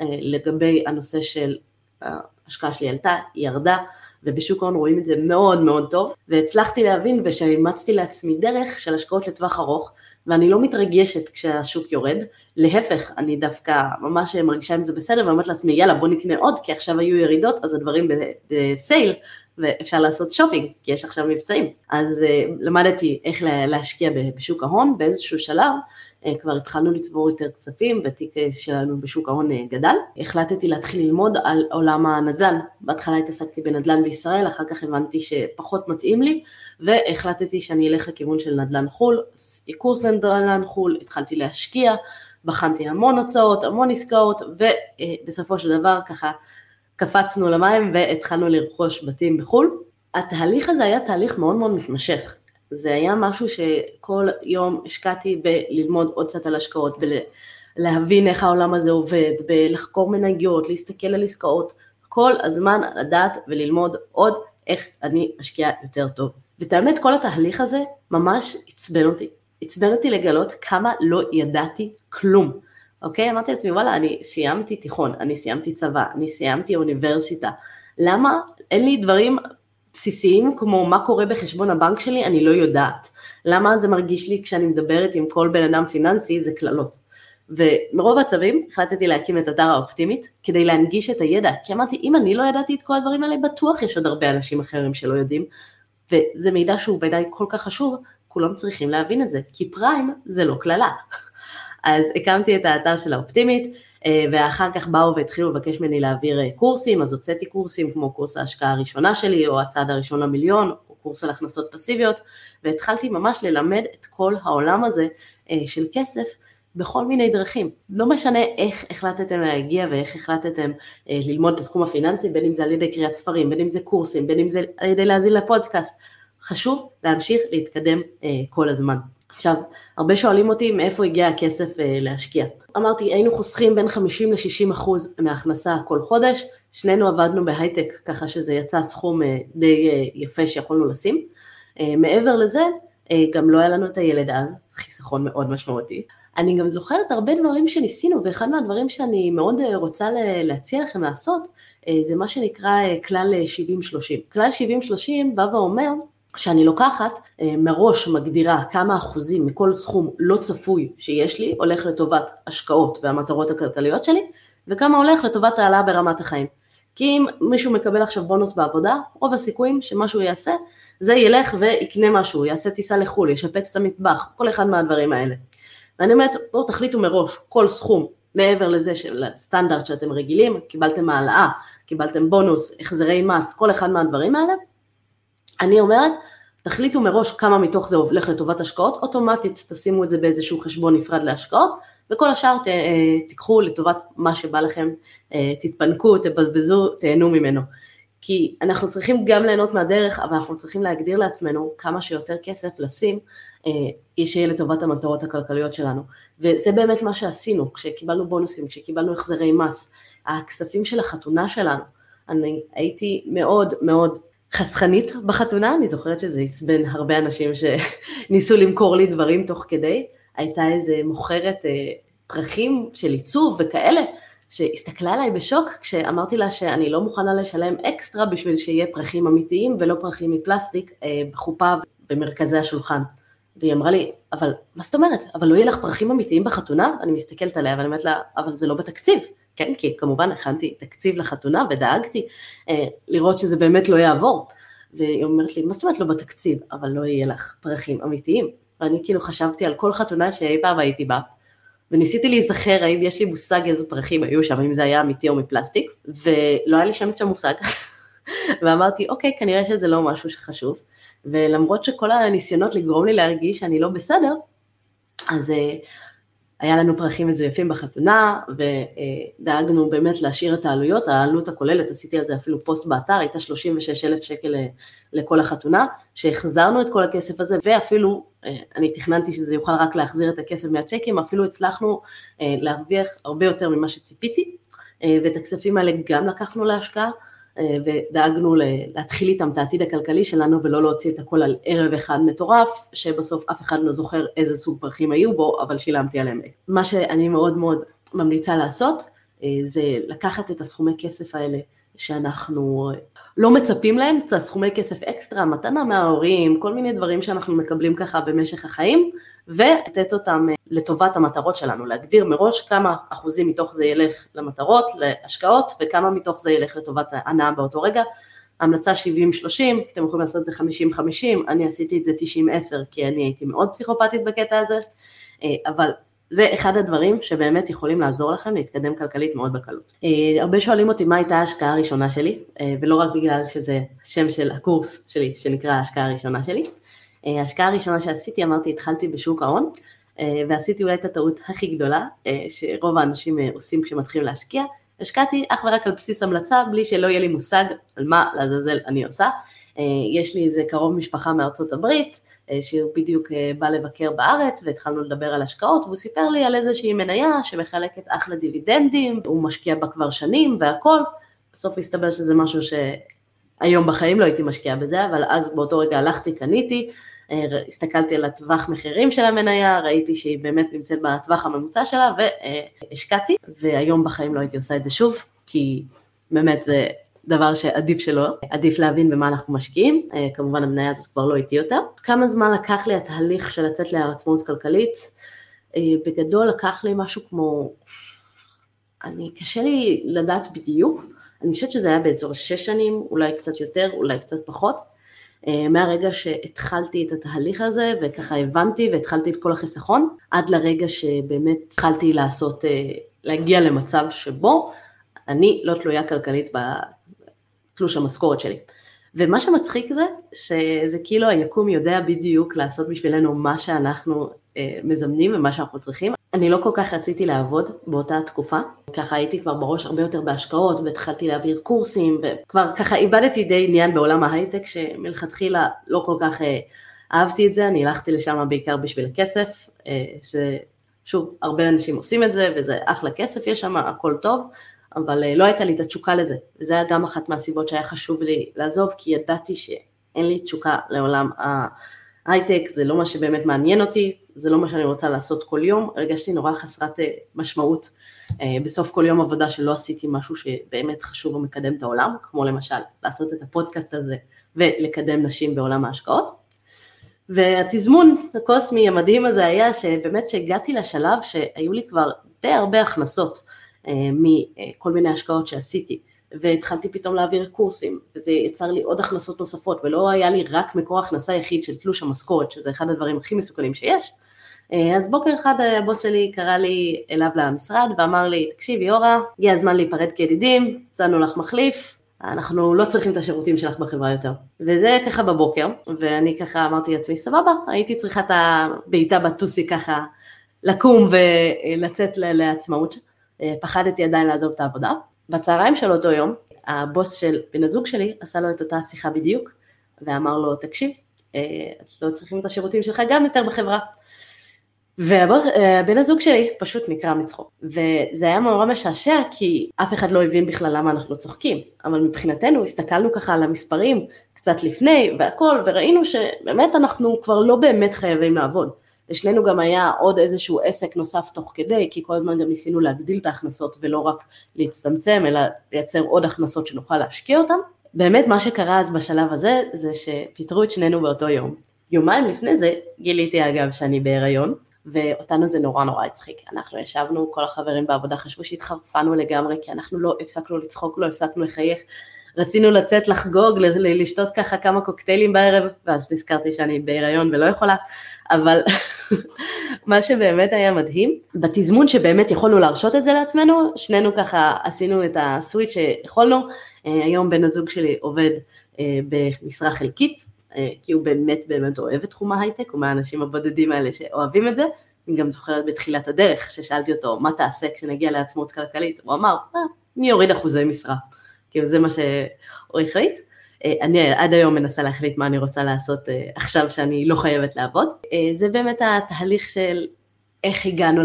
[SPEAKER 1] אה, לגבי הנושא של ההשקעה שלי עלתה, היא ירדה, ובשוק ההון רואים את זה מאוד מאוד טוב, והצלחתי להבין ושאימצתי לעצמי דרך של השקעות לטווח ארוך, ואני לא מתרגשת כשהשוק יורד, להפך, אני דווקא ממש מרגישה עם זה בסדר, ואומרת לעצמי יאללה בוא נקנה עוד, כי עכשיו היו ירידות אז הדברים ב sale, ואפשר לעשות שופינג, כי יש עכשיו מבצעים. אז אה, למדתי איך להשקיע בשוק ההון, באיזשהו שלב כבר התחלנו לצבור יותר כספים, והתיק אה, שלנו בשוק ההון אה, גדל. החלטתי להתחיל ללמוד על עולם הנדל"ן. בהתחלה התעסקתי בנדל"ן בישראל, אחר כך הבנתי שפחות מתאים לי, והחלטתי שאני אלך לכיוון של נדל"ן חו"ל, עשיתי קורס לנדל"ן חו"ל, התחלתי להשקיע, בחנתי המון הוצאות, המון עסקאות, ובסופו של דבר ככה קפצנו למים והתחלנו לרכוש בתים בחו"ל. התהליך הזה היה תהליך מאוד מאוד מתמשך. זה היה משהו שכל יום השקעתי בללמוד עוד קצת על השקעות, בלהבין איך העולם הזה עובד, בלחקור מניות, להסתכל על עסקאות, כל הזמן לדעת וללמוד עוד איך אני אשקיע יותר טוב. ואת האמת, כל התהליך הזה ממש עצבן אותי. עצבן אותי לגלות כמה לא ידעתי כלום. אוקיי? אמרתי לעצמי, וואלה, אני סיימתי תיכון, אני סיימתי צבא, אני סיימתי אוניברסיטה. למה אין לי דברים בסיסיים כמו מה קורה בחשבון הבנק שלי, אני לא יודעת. למה זה מרגיש לי כשאני מדברת עם כל בן אדם פיננסי, זה קללות. ומרוב הצווים החלטתי להקים את אתר האופטימית כדי להנגיש את הידע, כי אמרתי אם אני לא ידעתי את כל הדברים האלה בטוח יש עוד הרבה אנשים אחרים שלא יודעים וזה מידע שהוא בעיניי כל כך חשוב, כולם צריכים להבין את זה, כי פריים זה לא קללה. אז הקמתי את האתר של האופטימית ואחר כך באו והתחילו לבקש ממני להעביר אה, קורסים, אז הוצאתי קורסים כמו קורס ההשקעה הראשונה שלי או הצעד הראשון למיליון או קורס על הכנסות פסיביות והתחלתי ממש ללמד את כל העולם הזה אה, של כסף בכל מיני דרכים. לא משנה איך החלטתם להגיע ואיך החלטתם אה, ללמוד את התחום הפיננסי, בין אם זה על ידי קריאת ספרים, בין אם זה קורסים, בין אם זה על ידי להאזין לפודקאסט. חשוב להמשיך להתקדם אה, כל הזמן. עכשיו, הרבה שואלים אותי מאיפה הגיע הכסף אה, להשקיע. אמרתי, היינו חוסכים בין 50 ל-60 אחוז מההכנסה כל חודש, שנינו עבדנו בהייטק, ככה שזה יצא סכום אה, די אה, יפה שיכולנו לשים. אה, מעבר לזה, גם לא היה לנו את הילד אז, חיסכון מאוד משמעותי. אני גם זוכרת הרבה דברים שניסינו, ואחד מהדברים שאני מאוד רוצה להציע לכם לעשות, זה מה שנקרא כלל 70-30. כלל 70-30 בא ואומר שאני לוקחת, מראש מגדירה כמה אחוזים מכל סכום לא צפוי שיש לי, הולך לטובת השקעות והמטרות הכלכליות שלי, וכמה הולך לטובת העלאה ברמת החיים. כי אם מישהו מקבל עכשיו בונוס בעבודה, רוב הסיכויים שמה שהוא יעשה, זה ילך ויקנה משהו, יעשה טיסה לחו"ל, ישפץ את המטבח, כל אחד מהדברים האלה. ואני אומרת, בואו תחליטו מראש כל סכום מעבר לזה של הסטנדרט שאתם רגילים, קיבלתם העלאה, קיבלתם בונוס, החזרי מס, כל אחד מהדברים האלה, אני אומרת, תחליטו מראש כמה מתוך זה הולך לטובת השקעות, אוטומטית תשימו את זה באיזשהו חשבון נפרד להשקעות, וכל השאר ת, אה, תיקחו לטובת מה שבא לכם, אה, תתפנקו, תבזבזו, תהנו ממנו. כי אנחנו צריכים גם ליהנות מהדרך, אבל אנחנו צריכים להגדיר לעצמנו כמה שיותר כסף לשים, אה, שיהיה לטובת המטרות הכלכליות שלנו. וזה באמת מה שעשינו, כשקיבלנו בונוסים, כשקיבלנו החזרי מס, הכספים של החתונה שלנו. אני הייתי מאוד מאוד חסכנית בחתונה, אני זוכרת שזה עצבן הרבה אנשים שניסו למכור לי דברים תוך כדי, הייתה איזה מוכרת אה, פרחים של עיצוב וכאלה, שהסתכלה עליי בשוק כשאמרתי לה שאני לא מוכנה לשלם אקסטרה בשביל שיהיה פרחים אמיתיים ולא פרחים מפלסטיק אה, בחופה במרכזי השולחן. והיא אמרה לי, אבל מה זאת אומרת? אבל לא יהיה לך פרחים אמיתיים בחתונה? אני מסתכלת עליה ואני אומרת לה, אבל זה לא בתקציב. כן, כי כמובן הכנתי תקציב לחתונה ודאגתי אה, לראות שזה באמת לא יעבור. והיא אומרת לי, מה זאת אומרת לא בתקציב? אבל לא יהיה לך פרחים אמיתיים. ואני כאילו חשבתי על כל חתונה שאי פעם הייתי בה, וניסיתי להיזכר האם יש לי מושג איזה פרחים היו שם, אם זה היה אמיתי או מפלסטיק, ולא היה לי שם את מושג. ואמרתי, אוקיי, כנראה שזה לא משהו שחשוב. ולמרות שכל הניסיונות לגרום לי להרגיש שאני לא בסדר, אז uh, היה לנו פרחים מזויפים בחתונה, ודאגנו באמת להשאיר את העלויות, העלות הכוללת, עשיתי על זה אפילו פוסט באתר, הייתה 36 אלף שקל אה, לכל החתונה, שהחזרנו את כל הכסף הזה, ואפילו, אה, אני תכננתי שזה יוכל רק להחזיר את הכסף מהצ'קים, אפילו הצלחנו להרוויח הרבה יותר ממה שציפיתי, ואת הכספים האלה גם לקחנו להשקעה, אה, ודאגנו להתחיל איתם את העתיד הכלכלי שלנו ולא להוציא את הכל על ערב אחד מטורף, שבסוף אף אחד לא זוכר איזה סוג פרחים היו בו, אבל שילמתי עליהם. מה שאני מאוד מאוד ממליצה לעשות, אה, זה לקחת את הסכומי כסף האלה שאנחנו לא מצפים להם, סכומי כסף אקסטרה, מתנה מההורים, כל מיני דברים שאנחנו מקבלים ככה במשך החיים, ולתת אותם אה, לטובת המטרות שלנו, להגדיר מראש כמה אחוזים מתוך זה ילך למטרות, להשקעות, וכמה מתוך זה ילך לטובת הנאה באותו רגע. המלצה 70-30, אתם יכולים לעשות את זה 50-50, אני עשיתי את זה 90-10 כי אני הייתי מאוד פסיכופתית בקטע הזה, אה, אבל זה אחד הדברים שבאמת יכולים לעזור לכם להתקדם כלכלית מאוד בקלות. אה, הרבה שואלים אותי מה הייתה ההשקעה הראשונה שלי, ולא רק בגלל שזה השם של הקורס שלי שנקרא ההשקעה הראשונה שלי, ההשקעה הראשונה שעשיתי, אמרתי, התחלתי בשוק ההון, אה, ועשיתי אולי את הטעות הכי גדולה, אה, שרוב האנשים עושים כשמתחילים להשקיע, השקעתי אך ורק על בסיס המלצה, בלי שלא יהיה לי מושג על מה לעזאזל אני עושה, יש לי איזה קרוב משפחה מארצות הברית, שהוא בדיוק בא לבקר בארץ והתחלנו לדבר על השקעות והוא סיפר לי על איזושהי מניה שמחלקת אחלה דיבידנדים, הוא משקיע בה כבר שנים והכל, בסוף הסתבר שזה משהו שהיום בחיים לא הייתי משקיעה בזה, אבל אז באותו רגע הלכתי, קניתי, הסתכלתי על הטווח מחירים של המניה, ראיתי שהיא באמת נמצאת בטווח הממוצע שלה והשקעתי, והיום בחיים לא הייתי עושה את זה שוב, כי באמת זה דבר שעדיף שלא, עדיף להבין במה אנחנו משקיעים, כמובן המניה הזאת כבר לא איתי יותר. כמה זמן לקח לי התהליך של לצאת לעצמאות כלכלית? בגדול לקח לי משהו כמו, אני, קשה לי לדעת בדיוק, אני חושבת שזה היה באזור שש שנים, אולי קצת יותר, אולי קצת פחות. אה, מהרגע שהתחלתי את התהליך הזה וככה הבנתי והתחלתי את כל החיסכון, עד לרגע שבאמת התחלתי לעשות, אה, להגיע למצב שבו אני לא תלויה כלכלית בתלוש המשכורת שלי. ומה שמצחיק זה, שזה כאילו היקום יודע בדיוק לעשות בשבילנו מה שאנחנו אה, מזמנים ומה שאנחנו צריכים. אני לא כל כך רציתי לעבוד באותה תקופה, ככה הייתי כבר בראש הרבה יותר בהשקעות והתחלתי להעביר קורסים וכבר ככה איבדתי די עניין בעולם ההייטק שמלכתחילה לא כל כך אה, אהבתי את זה, אני הלכתי לשם בעיקר בשביל הכסף, אה, ששוב הרבה אנשים עושים את זה וזה אחלה כסף יש שם, הכל טוב, אבל לא הייתה לי את התשוקה לזה, וזה היה גם אחת מהסיבות שהיה חשוב לי לעזוב, כי ידעתי שאין לי תשוקה לעולם ההייטק, זה לא מה שבאמת מעניין אותי, זה לא מה שאני רוצה לעשות כל יום, הרגשתי נורא חסרת אה, משמעות אה, בסוף כל יום עבודה שלא עשיתי משהו שבאמת חשוב ומקדם את העולם, כמו למשל לעשות את הפודקאסט הזה ולקדם נשים בעולם ההשקעות. והתזמון הקוסמי המדהים הזה היה שבאמת שהגעתי לשלב שהיו לי כבר די הרבה הכנסות אה, מכל מיני השקעות שעשיתי. והתחלתי פתאום להעביר קורסים, וזה יצר לי עוד הכנסות נוספות, ולא היה לי רק מקור הכנסה יחיד של תלוש המשכורת, שזה אחד הדברים הכי מסוכנים שיש. אה, אז בוקר אחד הבוס שלי קרא לי אליו למשרד ואמר לי, תקשיבי אורה, הגיע הזמן להיפרד כידידים, הצענו לך מחליף, אנחנו לא צריכים את השירותים שלך בחברה יותר. וזה ככה בבוקר, ואני ככה אמרתי לעצמי, סבבה, הייתי צריכה את הבעיטה בטוסי ככה לקום ולצאת לעצמאות. אה, פחדתי עדיין לעזוב את העבודה, בצהריים של אותו יום, הבוס של בן הזוג שלי עשה לו את אותה שיחה בדיוק, ואמר לו, תקשיב, אה, את לא צריכים את השירותים שלך גם יותר בחברה. ובן אה, הזוג שלי פשוט נקרע מצחוק. וזה היה מאוד משעשע כי אף אחד לא הבין בכלל למה אנחנו צוחקים. אבל מבחינתנו הסתכלנו ככה על המספרים קצת לפני והכל, וראינו שבאמת אנחנו כבר לא באמת חייבים לעבוד. לשנינו גם היה עוד איזשהו עסק נוסף תוך כדי, כי כל הזמן גם ניסינו להגדיל את ההכנסות ולא רק להצטמצם, אלא לייצר עוד הכנסות שנוכל להשקיע אותן. באמת מה שקרה אז בשלב הזה, זה שפיטרו את שנינו באותו יום. יומיים לפני זה גיליתי אגב שאני בהיריון, ואותנו זה נורא נורא הצחיק. אנחנו ישבנו, כל החברים בעבודה חשבו שהתחרפנו לגמרי, כי אנחנו לא הפסקנו לצחוק, לא הפסקנו לחייך. רצינו לצאת לחגוג, לשתות ככה כמה קוקטיילים בערב, ואז נזכרתי שאני בהיריון ולא יכולה, אבל מה שבאמת היה מדהים, בתזמון שבאמת יכולנו להרשות את זה לעצמנו, שנינו ככה עשינו את הסוויץ' שיכולנו, אה, היום בן הזוג שלי עובד אה, במשרה חלקית, כי הוא באמת באמת אוהב את תחום ההייטק, הוא מהאנשים הבודדים האלה שאוהבים את זה, אני גם זוכרת בתחילת הדרך, ששאלתי אותו, מה תעשה כשנגיע לעצמאות כלכלית? הוא אמר, אה, אני אוריד אחוזי משרה. כאילו זה מה שהוא החליט. אה, אני עד היום מנסה להחליט מה אני רוצה לעשות אה, עכשיו שאני לא חייבת לעבוד. אה, זה באמת התהליך של איך הגענו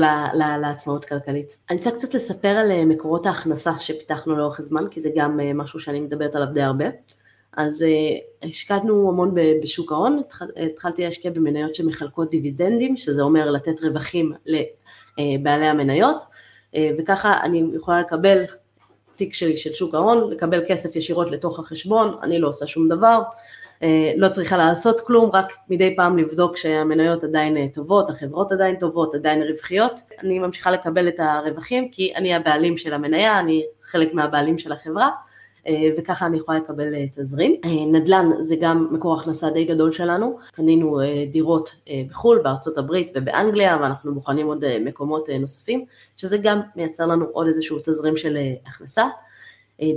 [SPEAKER 1] לעצמאות כלכלית. אני רוצה קצת לספר על מקורות ההכנסה שפיתחנו לאורך הזמן, כי זה גם משהו שאני מדברת עליו די הרבה. אז השקענו המון בשוק ההון, התחלתי להשקיע במניות שמחלקות דיבידנדים, שזה אומר לתת רווחים לבעלי המניות, וככה אני יכולה לקבל תיק שלי של שוק ההון, לקבל כסף ישירות לתוך החשבון, אני לא עושה שום דבר, אה, לא צריכה לעשות כלום, רק מדי פעם לבדוק שהמניות עדיין אה, טובות, החברות עדיין טובות, עדיין רווחיות, אני ממשיכה לקבל את הרווחים כי אני הבעלים של המניה, אני חלק מהבעלים של החברה, אה, וככה אני יכולה לקבל אה, תזרים. אה, נדל"ן זה גם מקור הכנסה די גדול שלנו, קנינו דירות בחו"ל, בארצות הברית ובאנגליה, ואנחנו בוחנים עוד מקומות נוספים, שזה גם מייצר לנו עוד איזשהו תזרים של הכנסה.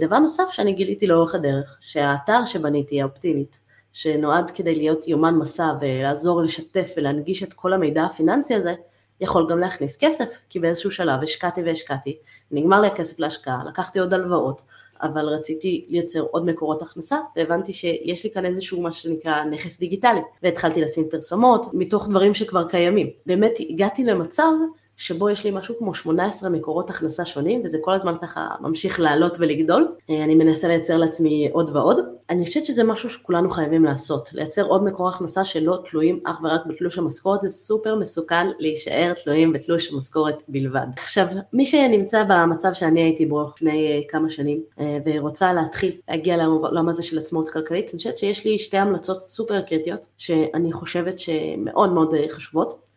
[SPEAKER 1] דבר נוסף שאני גיליתי לאורך הדרך, שהאתר שבניתי, האופטימית, שנועד כדי להיות יומן מסע ולעזור לשתף ולהנגיש את כל המידע הפיננסי הזה, יכול גם להכניס כסף, כי באיזשהו שלב השקעתי והשקעתי, נגמר לי הכסף להשקעה, לקחתי עוד הלוואות, אבל רציתי לייצר עוד מקורות הכנסה, והבנתי שיש לי כאן איזשהו מה שנקרא נכס דיגיטלי, והתחלתי לשים פרסומות מתוך דברים שכבר קיימים. באמת הגעתי למצב שבו יש לי משהו כמו 18 מקורות הכנסה שונים, וזה כל הזמן ככה ממשיך לעלות ולגדול. אה, אני מנסה לייצר לעצמי עוד ועוד. אני חושבת שזה משהו שכולנו חייבים לעשות, לייצר עוד מקור הכנסה שלא תלויים אך ורק בתלוש המשכורת, זה סופר מסוכן להישאר תלויים בתלוש המשכורת בלבד. עכשיו, מי שנמצא במצב שאני הייתי בו לפני אה, כמה שנים, אה, ורוצה להתחיל להגיע לעולם הזה של עצמאות כלכלית, אני חושבת שיש לי שתי המלצות סופר קריטיות, שאני חושבת שמאוד מאוד חשובות.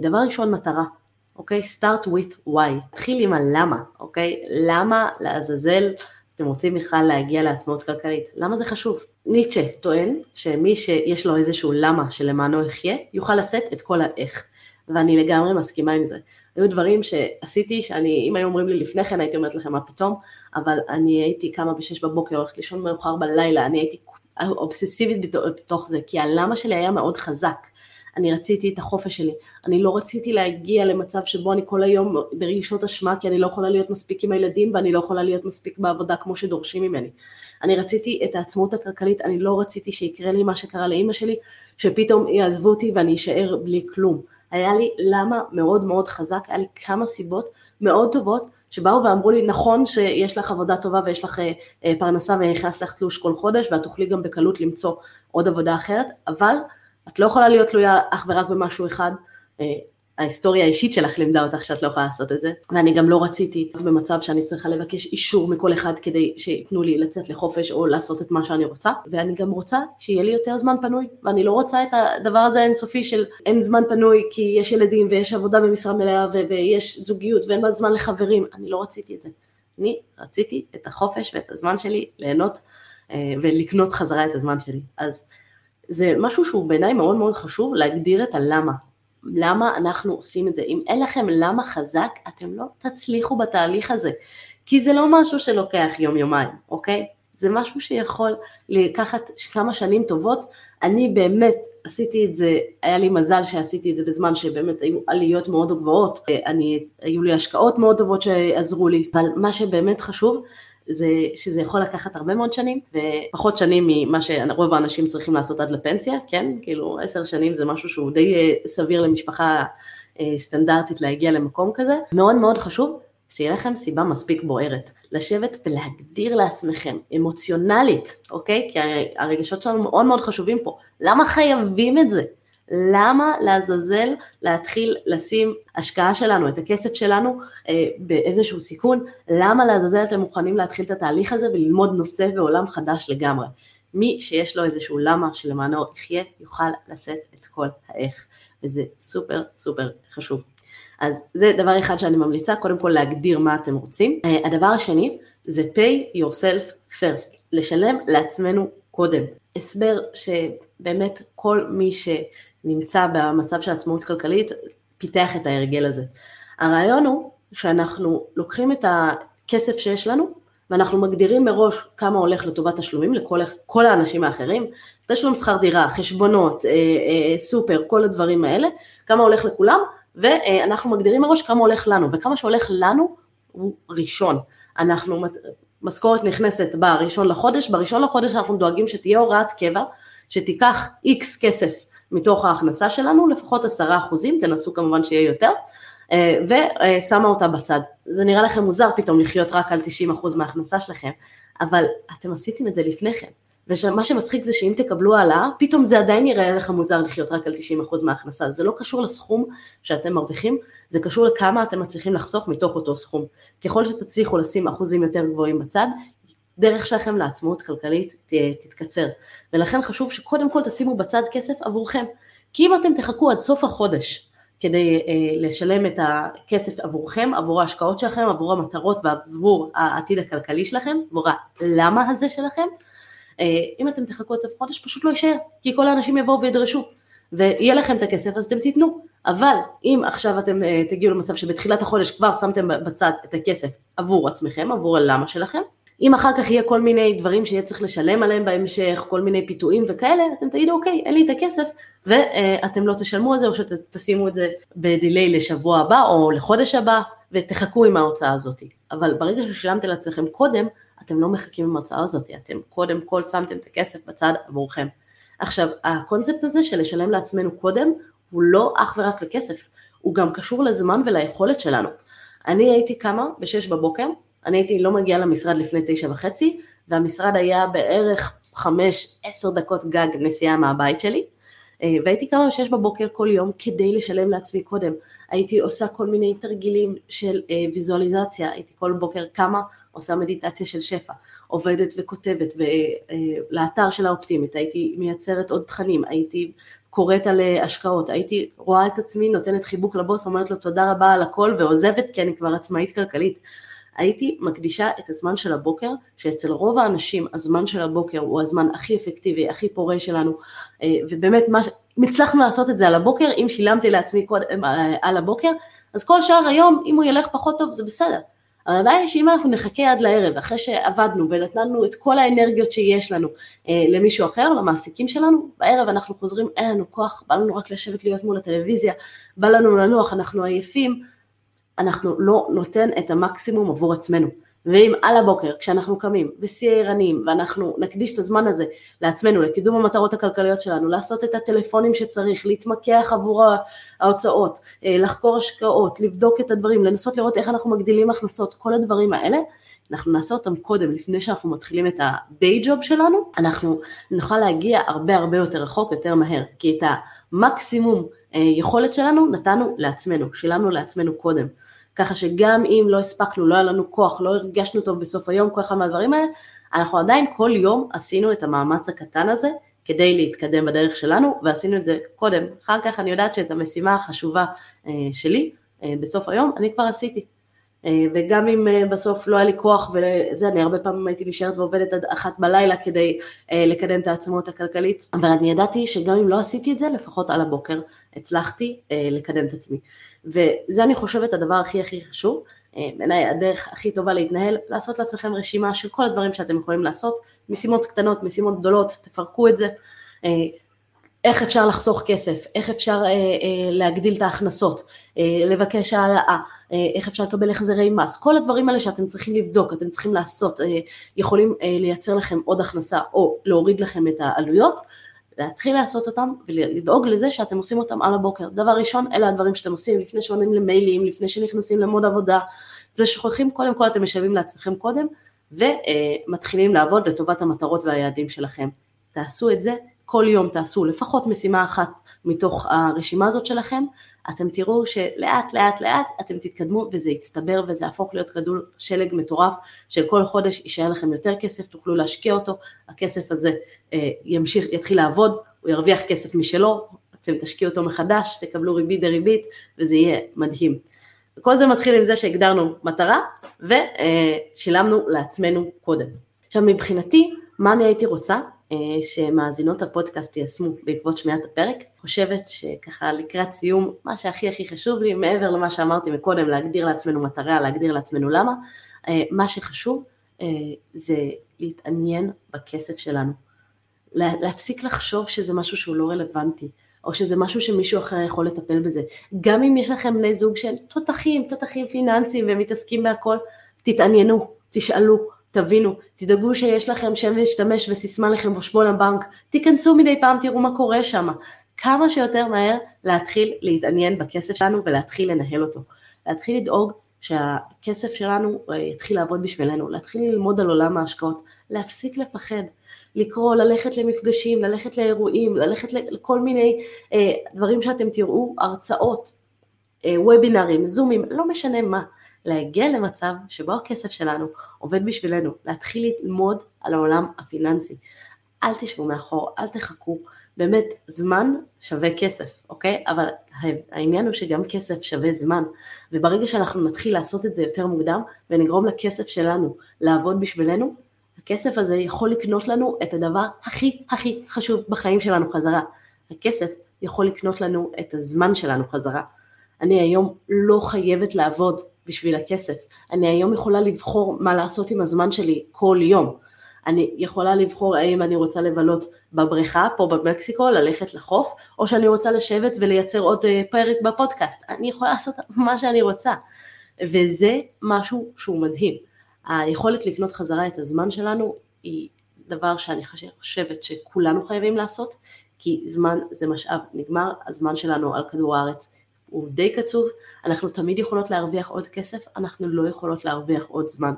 [SPEAKER 1] דבר ראשון, מטרה. אוקיי? start with why. תתחיל עם הלמה, אוקיי? למה לעזאזל אתם רוצים בכלל להגיע לעצמאות כלכלית? למה זה חשוב? ניטשה טוען שמי שיש לו איזשהו למה שלמענו יחיה, יוכל לשאת את כל האיך. ואני לגמרי מסכימה עם זה. היו דברים שעשיתי, שאני, אם היו אומרים לי לפני כן, הייתי אומרת לכם מה פתאום, אבל אני הייתי קמה בשש בבוקר, הולכת לישון מאוחר בלילה, אני הייתי אובססיבית בתוך זה, כי הלמה שלי היה מאוד חזק. אני רציתי את החופש שלי, אני לא רציתי להגיע למצב שבו אני כל היום ברגישות אשמה כי אני לא יכולה להיות מספיק עם הילדים ואני לא יכולה להיות מספיק בעבודה כמו שדורשים ממני. אני רציתי את העצמאות הכלכלית, אני לא רציתי שיקרה לי מה שקרה לאימא שלי, שפתאום יעזבו אותי ואני אשאר בלי כלום. היה לי למה מאוד מאוד חזק, היה לי כמה סיבות מאוד טובות שבאו ואמרו לי נכון שיש לך עבודה טובה ויש לך אה, אה, פרנסה ונכנס לך תלוש כל חודש ואת תוכלי גם בקלות למצוא עוד עבודה אחרת, אבל את לא יכולה להיות תלויה אך ורק במשהו אחד, אה, ההיסטוריה האישית שלך לימדה אותך שאת לא יכולה לעשות את זה, ואני גם לא רציתי במצב שאני צריכה לבקש אישור מכל אחד כדי שייתנו לי לצאת לחופש או לעשות את מה שאני רוצה, ואני גם רוצה שיהיה לי יותר זמן פנוי, ואני לא רוצה את הדבר הזה האינסופי של אין זמן פנוי כי יש ילדים ויש עבודה במשרה מלאה ויש זוגיות ואין זמן לחברים, אני לא רציתי את זה. אני רציתי את החופש ואת הזמן שלי ליהנות אה, ולקנות חזרה את הזמן שלי. אז זה משהו שהוא בעיניי מאוד מאוד חשוב להגדיר את הלמה. למה אנחנו עושים את זה. אם אין לכם למה חזק, אתם לא תצליחו בתהליך הזה. כי זה לא משהו שלוקח יום יומיים, אוקיי? זה משהו שיכול לקחת כמה שנים טובות. אני באמת עשיתי את זה, היה לי מזל שעשיתי את זה בזמן שבאמת היו עליות מאוד גבוהות, אני, היו לי השקעות מאוד טובות שעזרו לי, אבל מה שבאמת חשוב זה שזה יכול לקחת הרבה מאוד שנים, ופחות שנים ממה שרוב האנשים צריכים לעשות עד לפנסיה, כן? כאילו עשר שנים זה משהו שהוא די אה, סביר למשפחה אה, סטנדרטית להגיע למקום כזה. מאוד מאוד חשוב שיהיה לכם סיבה מספיק בוערת. לשבת ולהגדיר לעצמכם, אמוציונלית, אוקיי? כי הרגשות שלנו מאוד מאוד חשובים פה. למה חייבים את זה? למה לעזאזל להתחיל לשים השקעה שלנו, את הכסף שלנו אה, באיזשהו סיכון, למה לעזאזל אתם מוכנים להתחיל את התהליך הזה וללמוד נושא ועולם חדש לגמרי. מי שיש לו איזשהו למה שלמענו יחיה, יוכל לשאת את כל האיך, וזה סופר סופר חשוב. אז זה דבר אחד שאני ממליצה, קודם כל להגדיר מה אתם רוצים. אה, הדבר השני זה pay yourself first, לשלם לעצמנו קודם. הסבר שבאמת כל מי ש... נמצא במצב של עצמאות כלכלית, פיתח את ההרגל הזה. הרעיון הוא שאנחנו לוקחים את הכסף שיש לנו, ואנחנו מגדירים מראש כמה הולך לטובת תשלומים לכל האנשים האחרים, תשלום שכר דירה, חשבונות, אה, אה, סופר, כל הדברים האלה, כמה הולך לכולם, ואנחנו מגדירים מראש כמה הולך לנו, וכמה שהולך לנו הוא ראשון. אנחנו, משכורת נכנסת בראשון לחודש, בראשון לחודש אנחנו דואגים שתהיה הוראת קבע, שתיקח איקס כסף מתוך ההכנסה שלנו, לפחות עשרה אחוזים, תנסו כמובן שיהיה יותר, אה, ושמה אותה בצד. זה נראה לכם מוזר פתאום לחיות רק על 90% אחוז מההכנסה שלכם, אבל אתם עשיתם את זה לפני כן. ומה שמצחיק זה שאם תקבלו העלאה, פתאום זה עדיין יראה לך מוזר לחיות רק על 90% אחוז מההכנסה. זה לא קשור לסכום שאתם מרוויחים, זה קשור לכמה אתם מצליחים לחסוך מתוך אותו סכום. ככל שתצליחו לשים אחוזים יותר גבוהים בצד, דרך שלכם לעצמאות כלכלית תתקצר. ולכן חשוב שקודם כל תשימו בצד כסף עבורכם. כי אם אתם תחכו עד סוף החודש כדי אה, לשלם את הכסף עבורכם, עבור ההשקעות שלכם, עבור המטרות ועבור העתיד הכלכלי שלכם, עבור הלמה הזה שלכם, אה, אם אתם תחכו עד סוף החודש פשוט לא יישאר, כי כל האנשים יבואו וידרשו, ויהיה לכם את הכסף אז אתם תיתנו. אבל אם עכשיו אתם אה, תגיעו למצב שבתחילת החודש כבר שמתם בצד את הכסף עבור עצמכם, עבור הלמה שלכם, אם אחר כך יהיה כל מיני דברים שיהיה צריך לשלם עליהם בהמשך, כל מיני פיתויים וכאלה, אתם תגידו אוקיי, אין לי את הכסף, ואתם לא תשלמו על זה, או שתשימו את זה בדיליי לשבוע הבא או לחודש הבא, ותחכו עם ההוצאה הזאת. אבל ברגע ששילמתם לעצמכם קודם, אתם לא מחכים עם ההוצאה הזאת, אתם קודם כל שמתם את הכסף בצד עבורכם. עכשיו, הקונספט הזה של לשלם לעצמנו קודם, הוא לא אך ורק לכסף, הוא גם קשור לזמן וליכולת שלנו. אני הייתי קמה ב-6 בבוקר, אני הייתי לא מגיעה למשרד לפני תשע וחצי, והמשרד היה בערך 5-10 דקות גג נסיעה מהבית שלי, אה, והייתי קמה ב-6 בבוקר כל יום כדי לשלם לעצמי קודם. הייתי עושה כל מיני תרגילים של אה, ויזואליזציה, הייתי כל בוקר קמה, עושה מדיטציה של שפע, עובדת וכותבת, ולאתר אה, של האופטימית, הייתי מייצרת עוד תכנים, הייתי קוראת על השקעות, הייתי רואה את עצמי, נותנת חיבוק לבוס, אומרת לו תודה רבה על הכל ועוזבת כי אני כבר עצמאית כלכלית. הייתי מקדישה את הזמן של הבוקר, שאצל רוב האנשים הזמן של הבוקר הוא הזמן הכי אפקטיבי, הכי פורה שלנו, אה, ובאמת מה, הצלחנו לעשות את זה על הבוקר, אם שילמתי לעצמי קודם אה, על הבוקר, אז כל שאר היום, אם הוא ילך פחות טוב, זה בסדר. אבל הבעיה היא שאם אנחנו נחכה עד לערב, אחרי שעבדנו ונתנו את כל האנרגיות שיש לנו אה, למישהו אחר, למעסיקים שלנו, בערב אנחנו חוזרים, אין לנו כוח, בא לנו רק לשבת להיות מול הטלוויזיה, בא לנו לנוח, אנחנו עייפים, אנחנו לא נותן את המקסימום עבור עצמנו. ואם על הבוקר כשאנחנו קמים בשיא הערניים ואנחנו נקדיש את הזמן הזה לעצמנו, לקידום המטרות הכלכליות שלנו, לעשות את הטלפונים שצריך, להתמקח עבור ההוצאות, אה, לחקור השקעות, לבדוק את הדברים, לנסות לראות איך אנחנו מגדילים הכנסות, כל הדברים האלה, אנחנו נעשה אותם קודם, לפני שאנחנו מתחילים את ה-day job שלנו, אנחנו נוכל להגיע הרבה הרבה יותר רחוק, יותר מהר, כי את המקסימום אה, יכולת שלנו נתנו לעצמנו, שילמנו לעצמנו קודם. ככה שגם אם לא הספקנו, לא היה לנו כוח, לא הרגשנו טוב בסוף היום, כל אחד מהדברים האלה, אנחנו עדיין כל יום עשינו את המאמץ הקטן הזה כדי להתקדם בדרך שלנו, ועשינו את זה קודם. אחר כך אני יודעת שאת המשימה החשובה אה, שלי, אה, בסוף היום, אני כבר עשיתי. אה, וגם אם אה, בסוף לא היה לי כוח וזה, אני הרבה פעמים הייתי נשארת ועובדת עד אחת בלילה כדי אה, לקדם את העצמאות הכלכלית, אבל אני ידעתי שגם אם לא עשיתי את זה, לפחות על הבוקר הצלחתי לקדם את עצמי. וזה אני חושבת הדבר הכי הכי חשוב, בעיניי הדרך הכי טובה להתנהל, לעשות לעצמכם רשימה של כל הדברים שאתם יכולים לעשות, משימות קטנות, משימות גדולות, תפרקו את זה. איך אפשר לחסוך כסף, איך אפשר אה, אה, להגדיל את ההכנסות, אה, לבקש העלאה, אה, איך אפשר לקבל החזרי מס, כל הדברים האלה שאתם צריכים לבדוק, אתם צריכים לעשות, אה, יכולים אה, לייצר לכם עוד הכנסה או להוריד לכם את העלויות, להתחיל לעשות אותם ולדאוג לזה שאתם עושים אותם על הבוקר. דבר ראשון, אלה הדברים שאתם עושים לפני שעונים למיילים, לפני שנכנסים למוד עבודה, ושוכחים קודם כל אתם משלמים לעצמכם קודם, ומתחילים לעבוד לטובת המטרות והיעדים שלכם. תעשו את זה כל יום תעשו לפחות משימה אחת מתוך הרשימה הזאת שלכם, אתם תראו שלאט לאט לאט אתם תתקדמו וזה יצטבר וזה יהפוך להיות כדור שלג מטורף של כל חודש יישאר לכם יותר כסף, תוכלו להשקיע אותו, הכסף הזה אה, ימשיך, יתחיל לעבוד, הוא ירוויח כסף משלו, אתם תשקיעו אותו מחדש, תקבלו ריבית דריבית וזה יהיה מדהים. וכל זה מתחיל עם זה שהגדרנו מטרה ושילמנו לעצמנו קודם. עכשיו מבחינתי, מה אני הייתי רוצה? אה, שמאזינות הפודקאסט יישמו בעקבות שמיעת הפרק. חושבת שככה לקראת סיום, מה שהכי הכי חשוב לי, מעבר למה שאמרתי מקודם, להגדיר לעצמנו מטרה, להגדיר לעצמנו למה, אה, מה שחשוב אה, זה להתעניין בכסף שלנו. להפסיק לחשוב שזה משהו שהוא לא רלוונטי, או שזה משהו שמישהו אחר יכול לטפל בזה. גם אם יש לכם בני זוג שהם תותחים, תותחים פיננסיים ומתעסקים בהכל, תתעניינו, תשאלו, תבינו, תדאגו שיש לכם שם להשתמש וסיסמה לכם בחשבון הבנק, תיכנסו מדי פעם, תראו מה קורה שם. כמה שיותר מהר להתחיל להתעניין בכסף שלנו ולהתחיל לנהל אותו. להתחיל לדאוג שהכסף שלנו אה, יתחיל לעבוד בשבילנו, להתחיל ללמוד על עולם ההשקעות, להפסיק לפחד, לקרוא, ללכת למפגשים, ללכת לאירועים, ללכת לכל מיני אה, דברים שאתם תראו, הרצאות, אה, וובינרים, זומים, לא משנה מה. להגיע למצב שבו הכסף שלנו עובד בשבילנו, להתחיל ללמוד על העולם הפיננסי. אל תשבו מאחור, אל תחכו, באמת זמן שווה כסף, אוקיי? אבל העניין הוא שגם כסף שווה זמן, וברגע שאנחנו נתחיל לעשות את זה יותר מוקדם ונגרום לכסף שלנו לעבוד בשבילנו, הכסף הזה יכול לקנות לנו את הדבר הכי הכי חשוב בחיים שלנו חזרה. הכסף יכול לקנות לנו את הזמן שלנו חזרה. אני היום לא חייבת לעבוד בשביל הכסף. אני היום יכולה לבחור מה לעשות עם הזמן שלי כל יום. אני יכולה לבחור האם אני רוצה לבלות בבריכה פה במקסיקו, ללכת לחוף, או שאני רוצה לשבת ולייצר עוד אה, פרק בפודקאסט. אני יכולה לעשות מה שאני רוצה. וזה משהו שהוא מדהים. היכולת לקנות חזרה את הזמן שלנו היא דבר שאני חושבת שכולנו חייבים לעשות, כי זמן זה משאב נגמר, הזמן שלנו על כדור הארץ הוא די קצוב, אנחנו תמיד יכולות להרוויח עוד כסף, אנחנו לא יכולות להרוויח עוד זמן.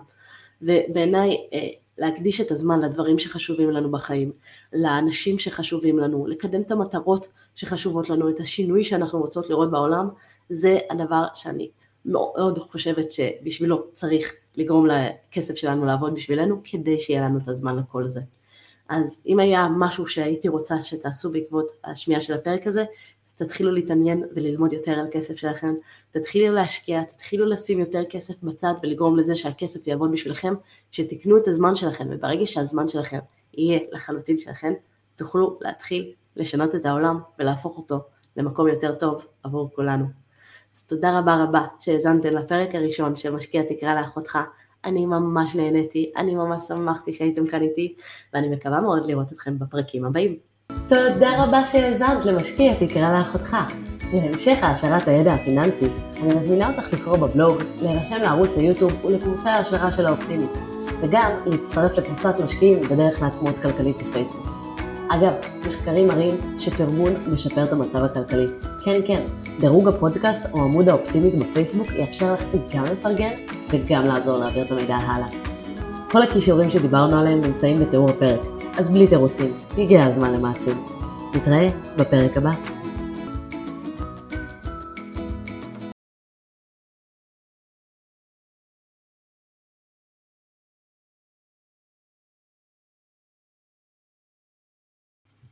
[SPEAKER 1] ובעיניי אה, להקדיש את הזמן לדברים שחשובים לנו בחיים, לאנשים שחשובים לנו, לקדם את המטרות שחשובות לנו, את השינוי שאנחנו רוצות לראות בעולם, זה הדבר שאני מאוד חושבת שבשבילו צריך לגרום לכסף שלנו לעבוד בשבילנו, כדי שיהיה לנו את הזמן לכל זה. אז אם היה משהו שהייתי רוצה שתעשו בעקבות השמיעה של הפרק הזה, תתחילו להתעניין וללמוד יותר על כסף שלכם, תתחילו להשקיע, תתחילו לשים יותר כסף בצד ולגרום לזה שהכסף יעבוד בשבילכם, שתקנו את הזמן שלכם, וברגע שהזמן שלכם יהיה לחלוטין שלכם, תוכלו להתחיל לשנות את העולם ולהפוך אותו למקום יותר טוב עבור כולנו. אז תודה רבה רבה שהאזנתם לפרק הראשון של משקיע תקרא לאחותך. אני ממש נהניתי, אני ממש שמחתי שהייתם כאן איתי, ואני מקווה מאוד לראות אתכם בפרקים הבאים. תודה רבה שהאזנת למשקיע תקרא לאחותך. להמשך העשרת הידע הפיננסי, אני מזמינה אותך לקרוא בבלוג, להירשם לערוץ היוטיוב ולקורסי ההשערה של האופטימית, וגם להצטרף לקבוצת משקיעים בדרך לעצמאות כלכלית בפייסבוק. אגב, מחקרים מראים שפרגון משפר את המצב הכלכלי. כן, כן, דירוג הפודקאסט או עמוד האופטימית בפייסבוק יאפשר לך גם לפרגן וגם לעזור להעביר את המידע הלאה. כל הכישורים שדיברנו עליהם נמצאים בתיאור הפרק, אז בלי תירוצים, הגיע הזמן למעשים. נתראה בפרק הבא.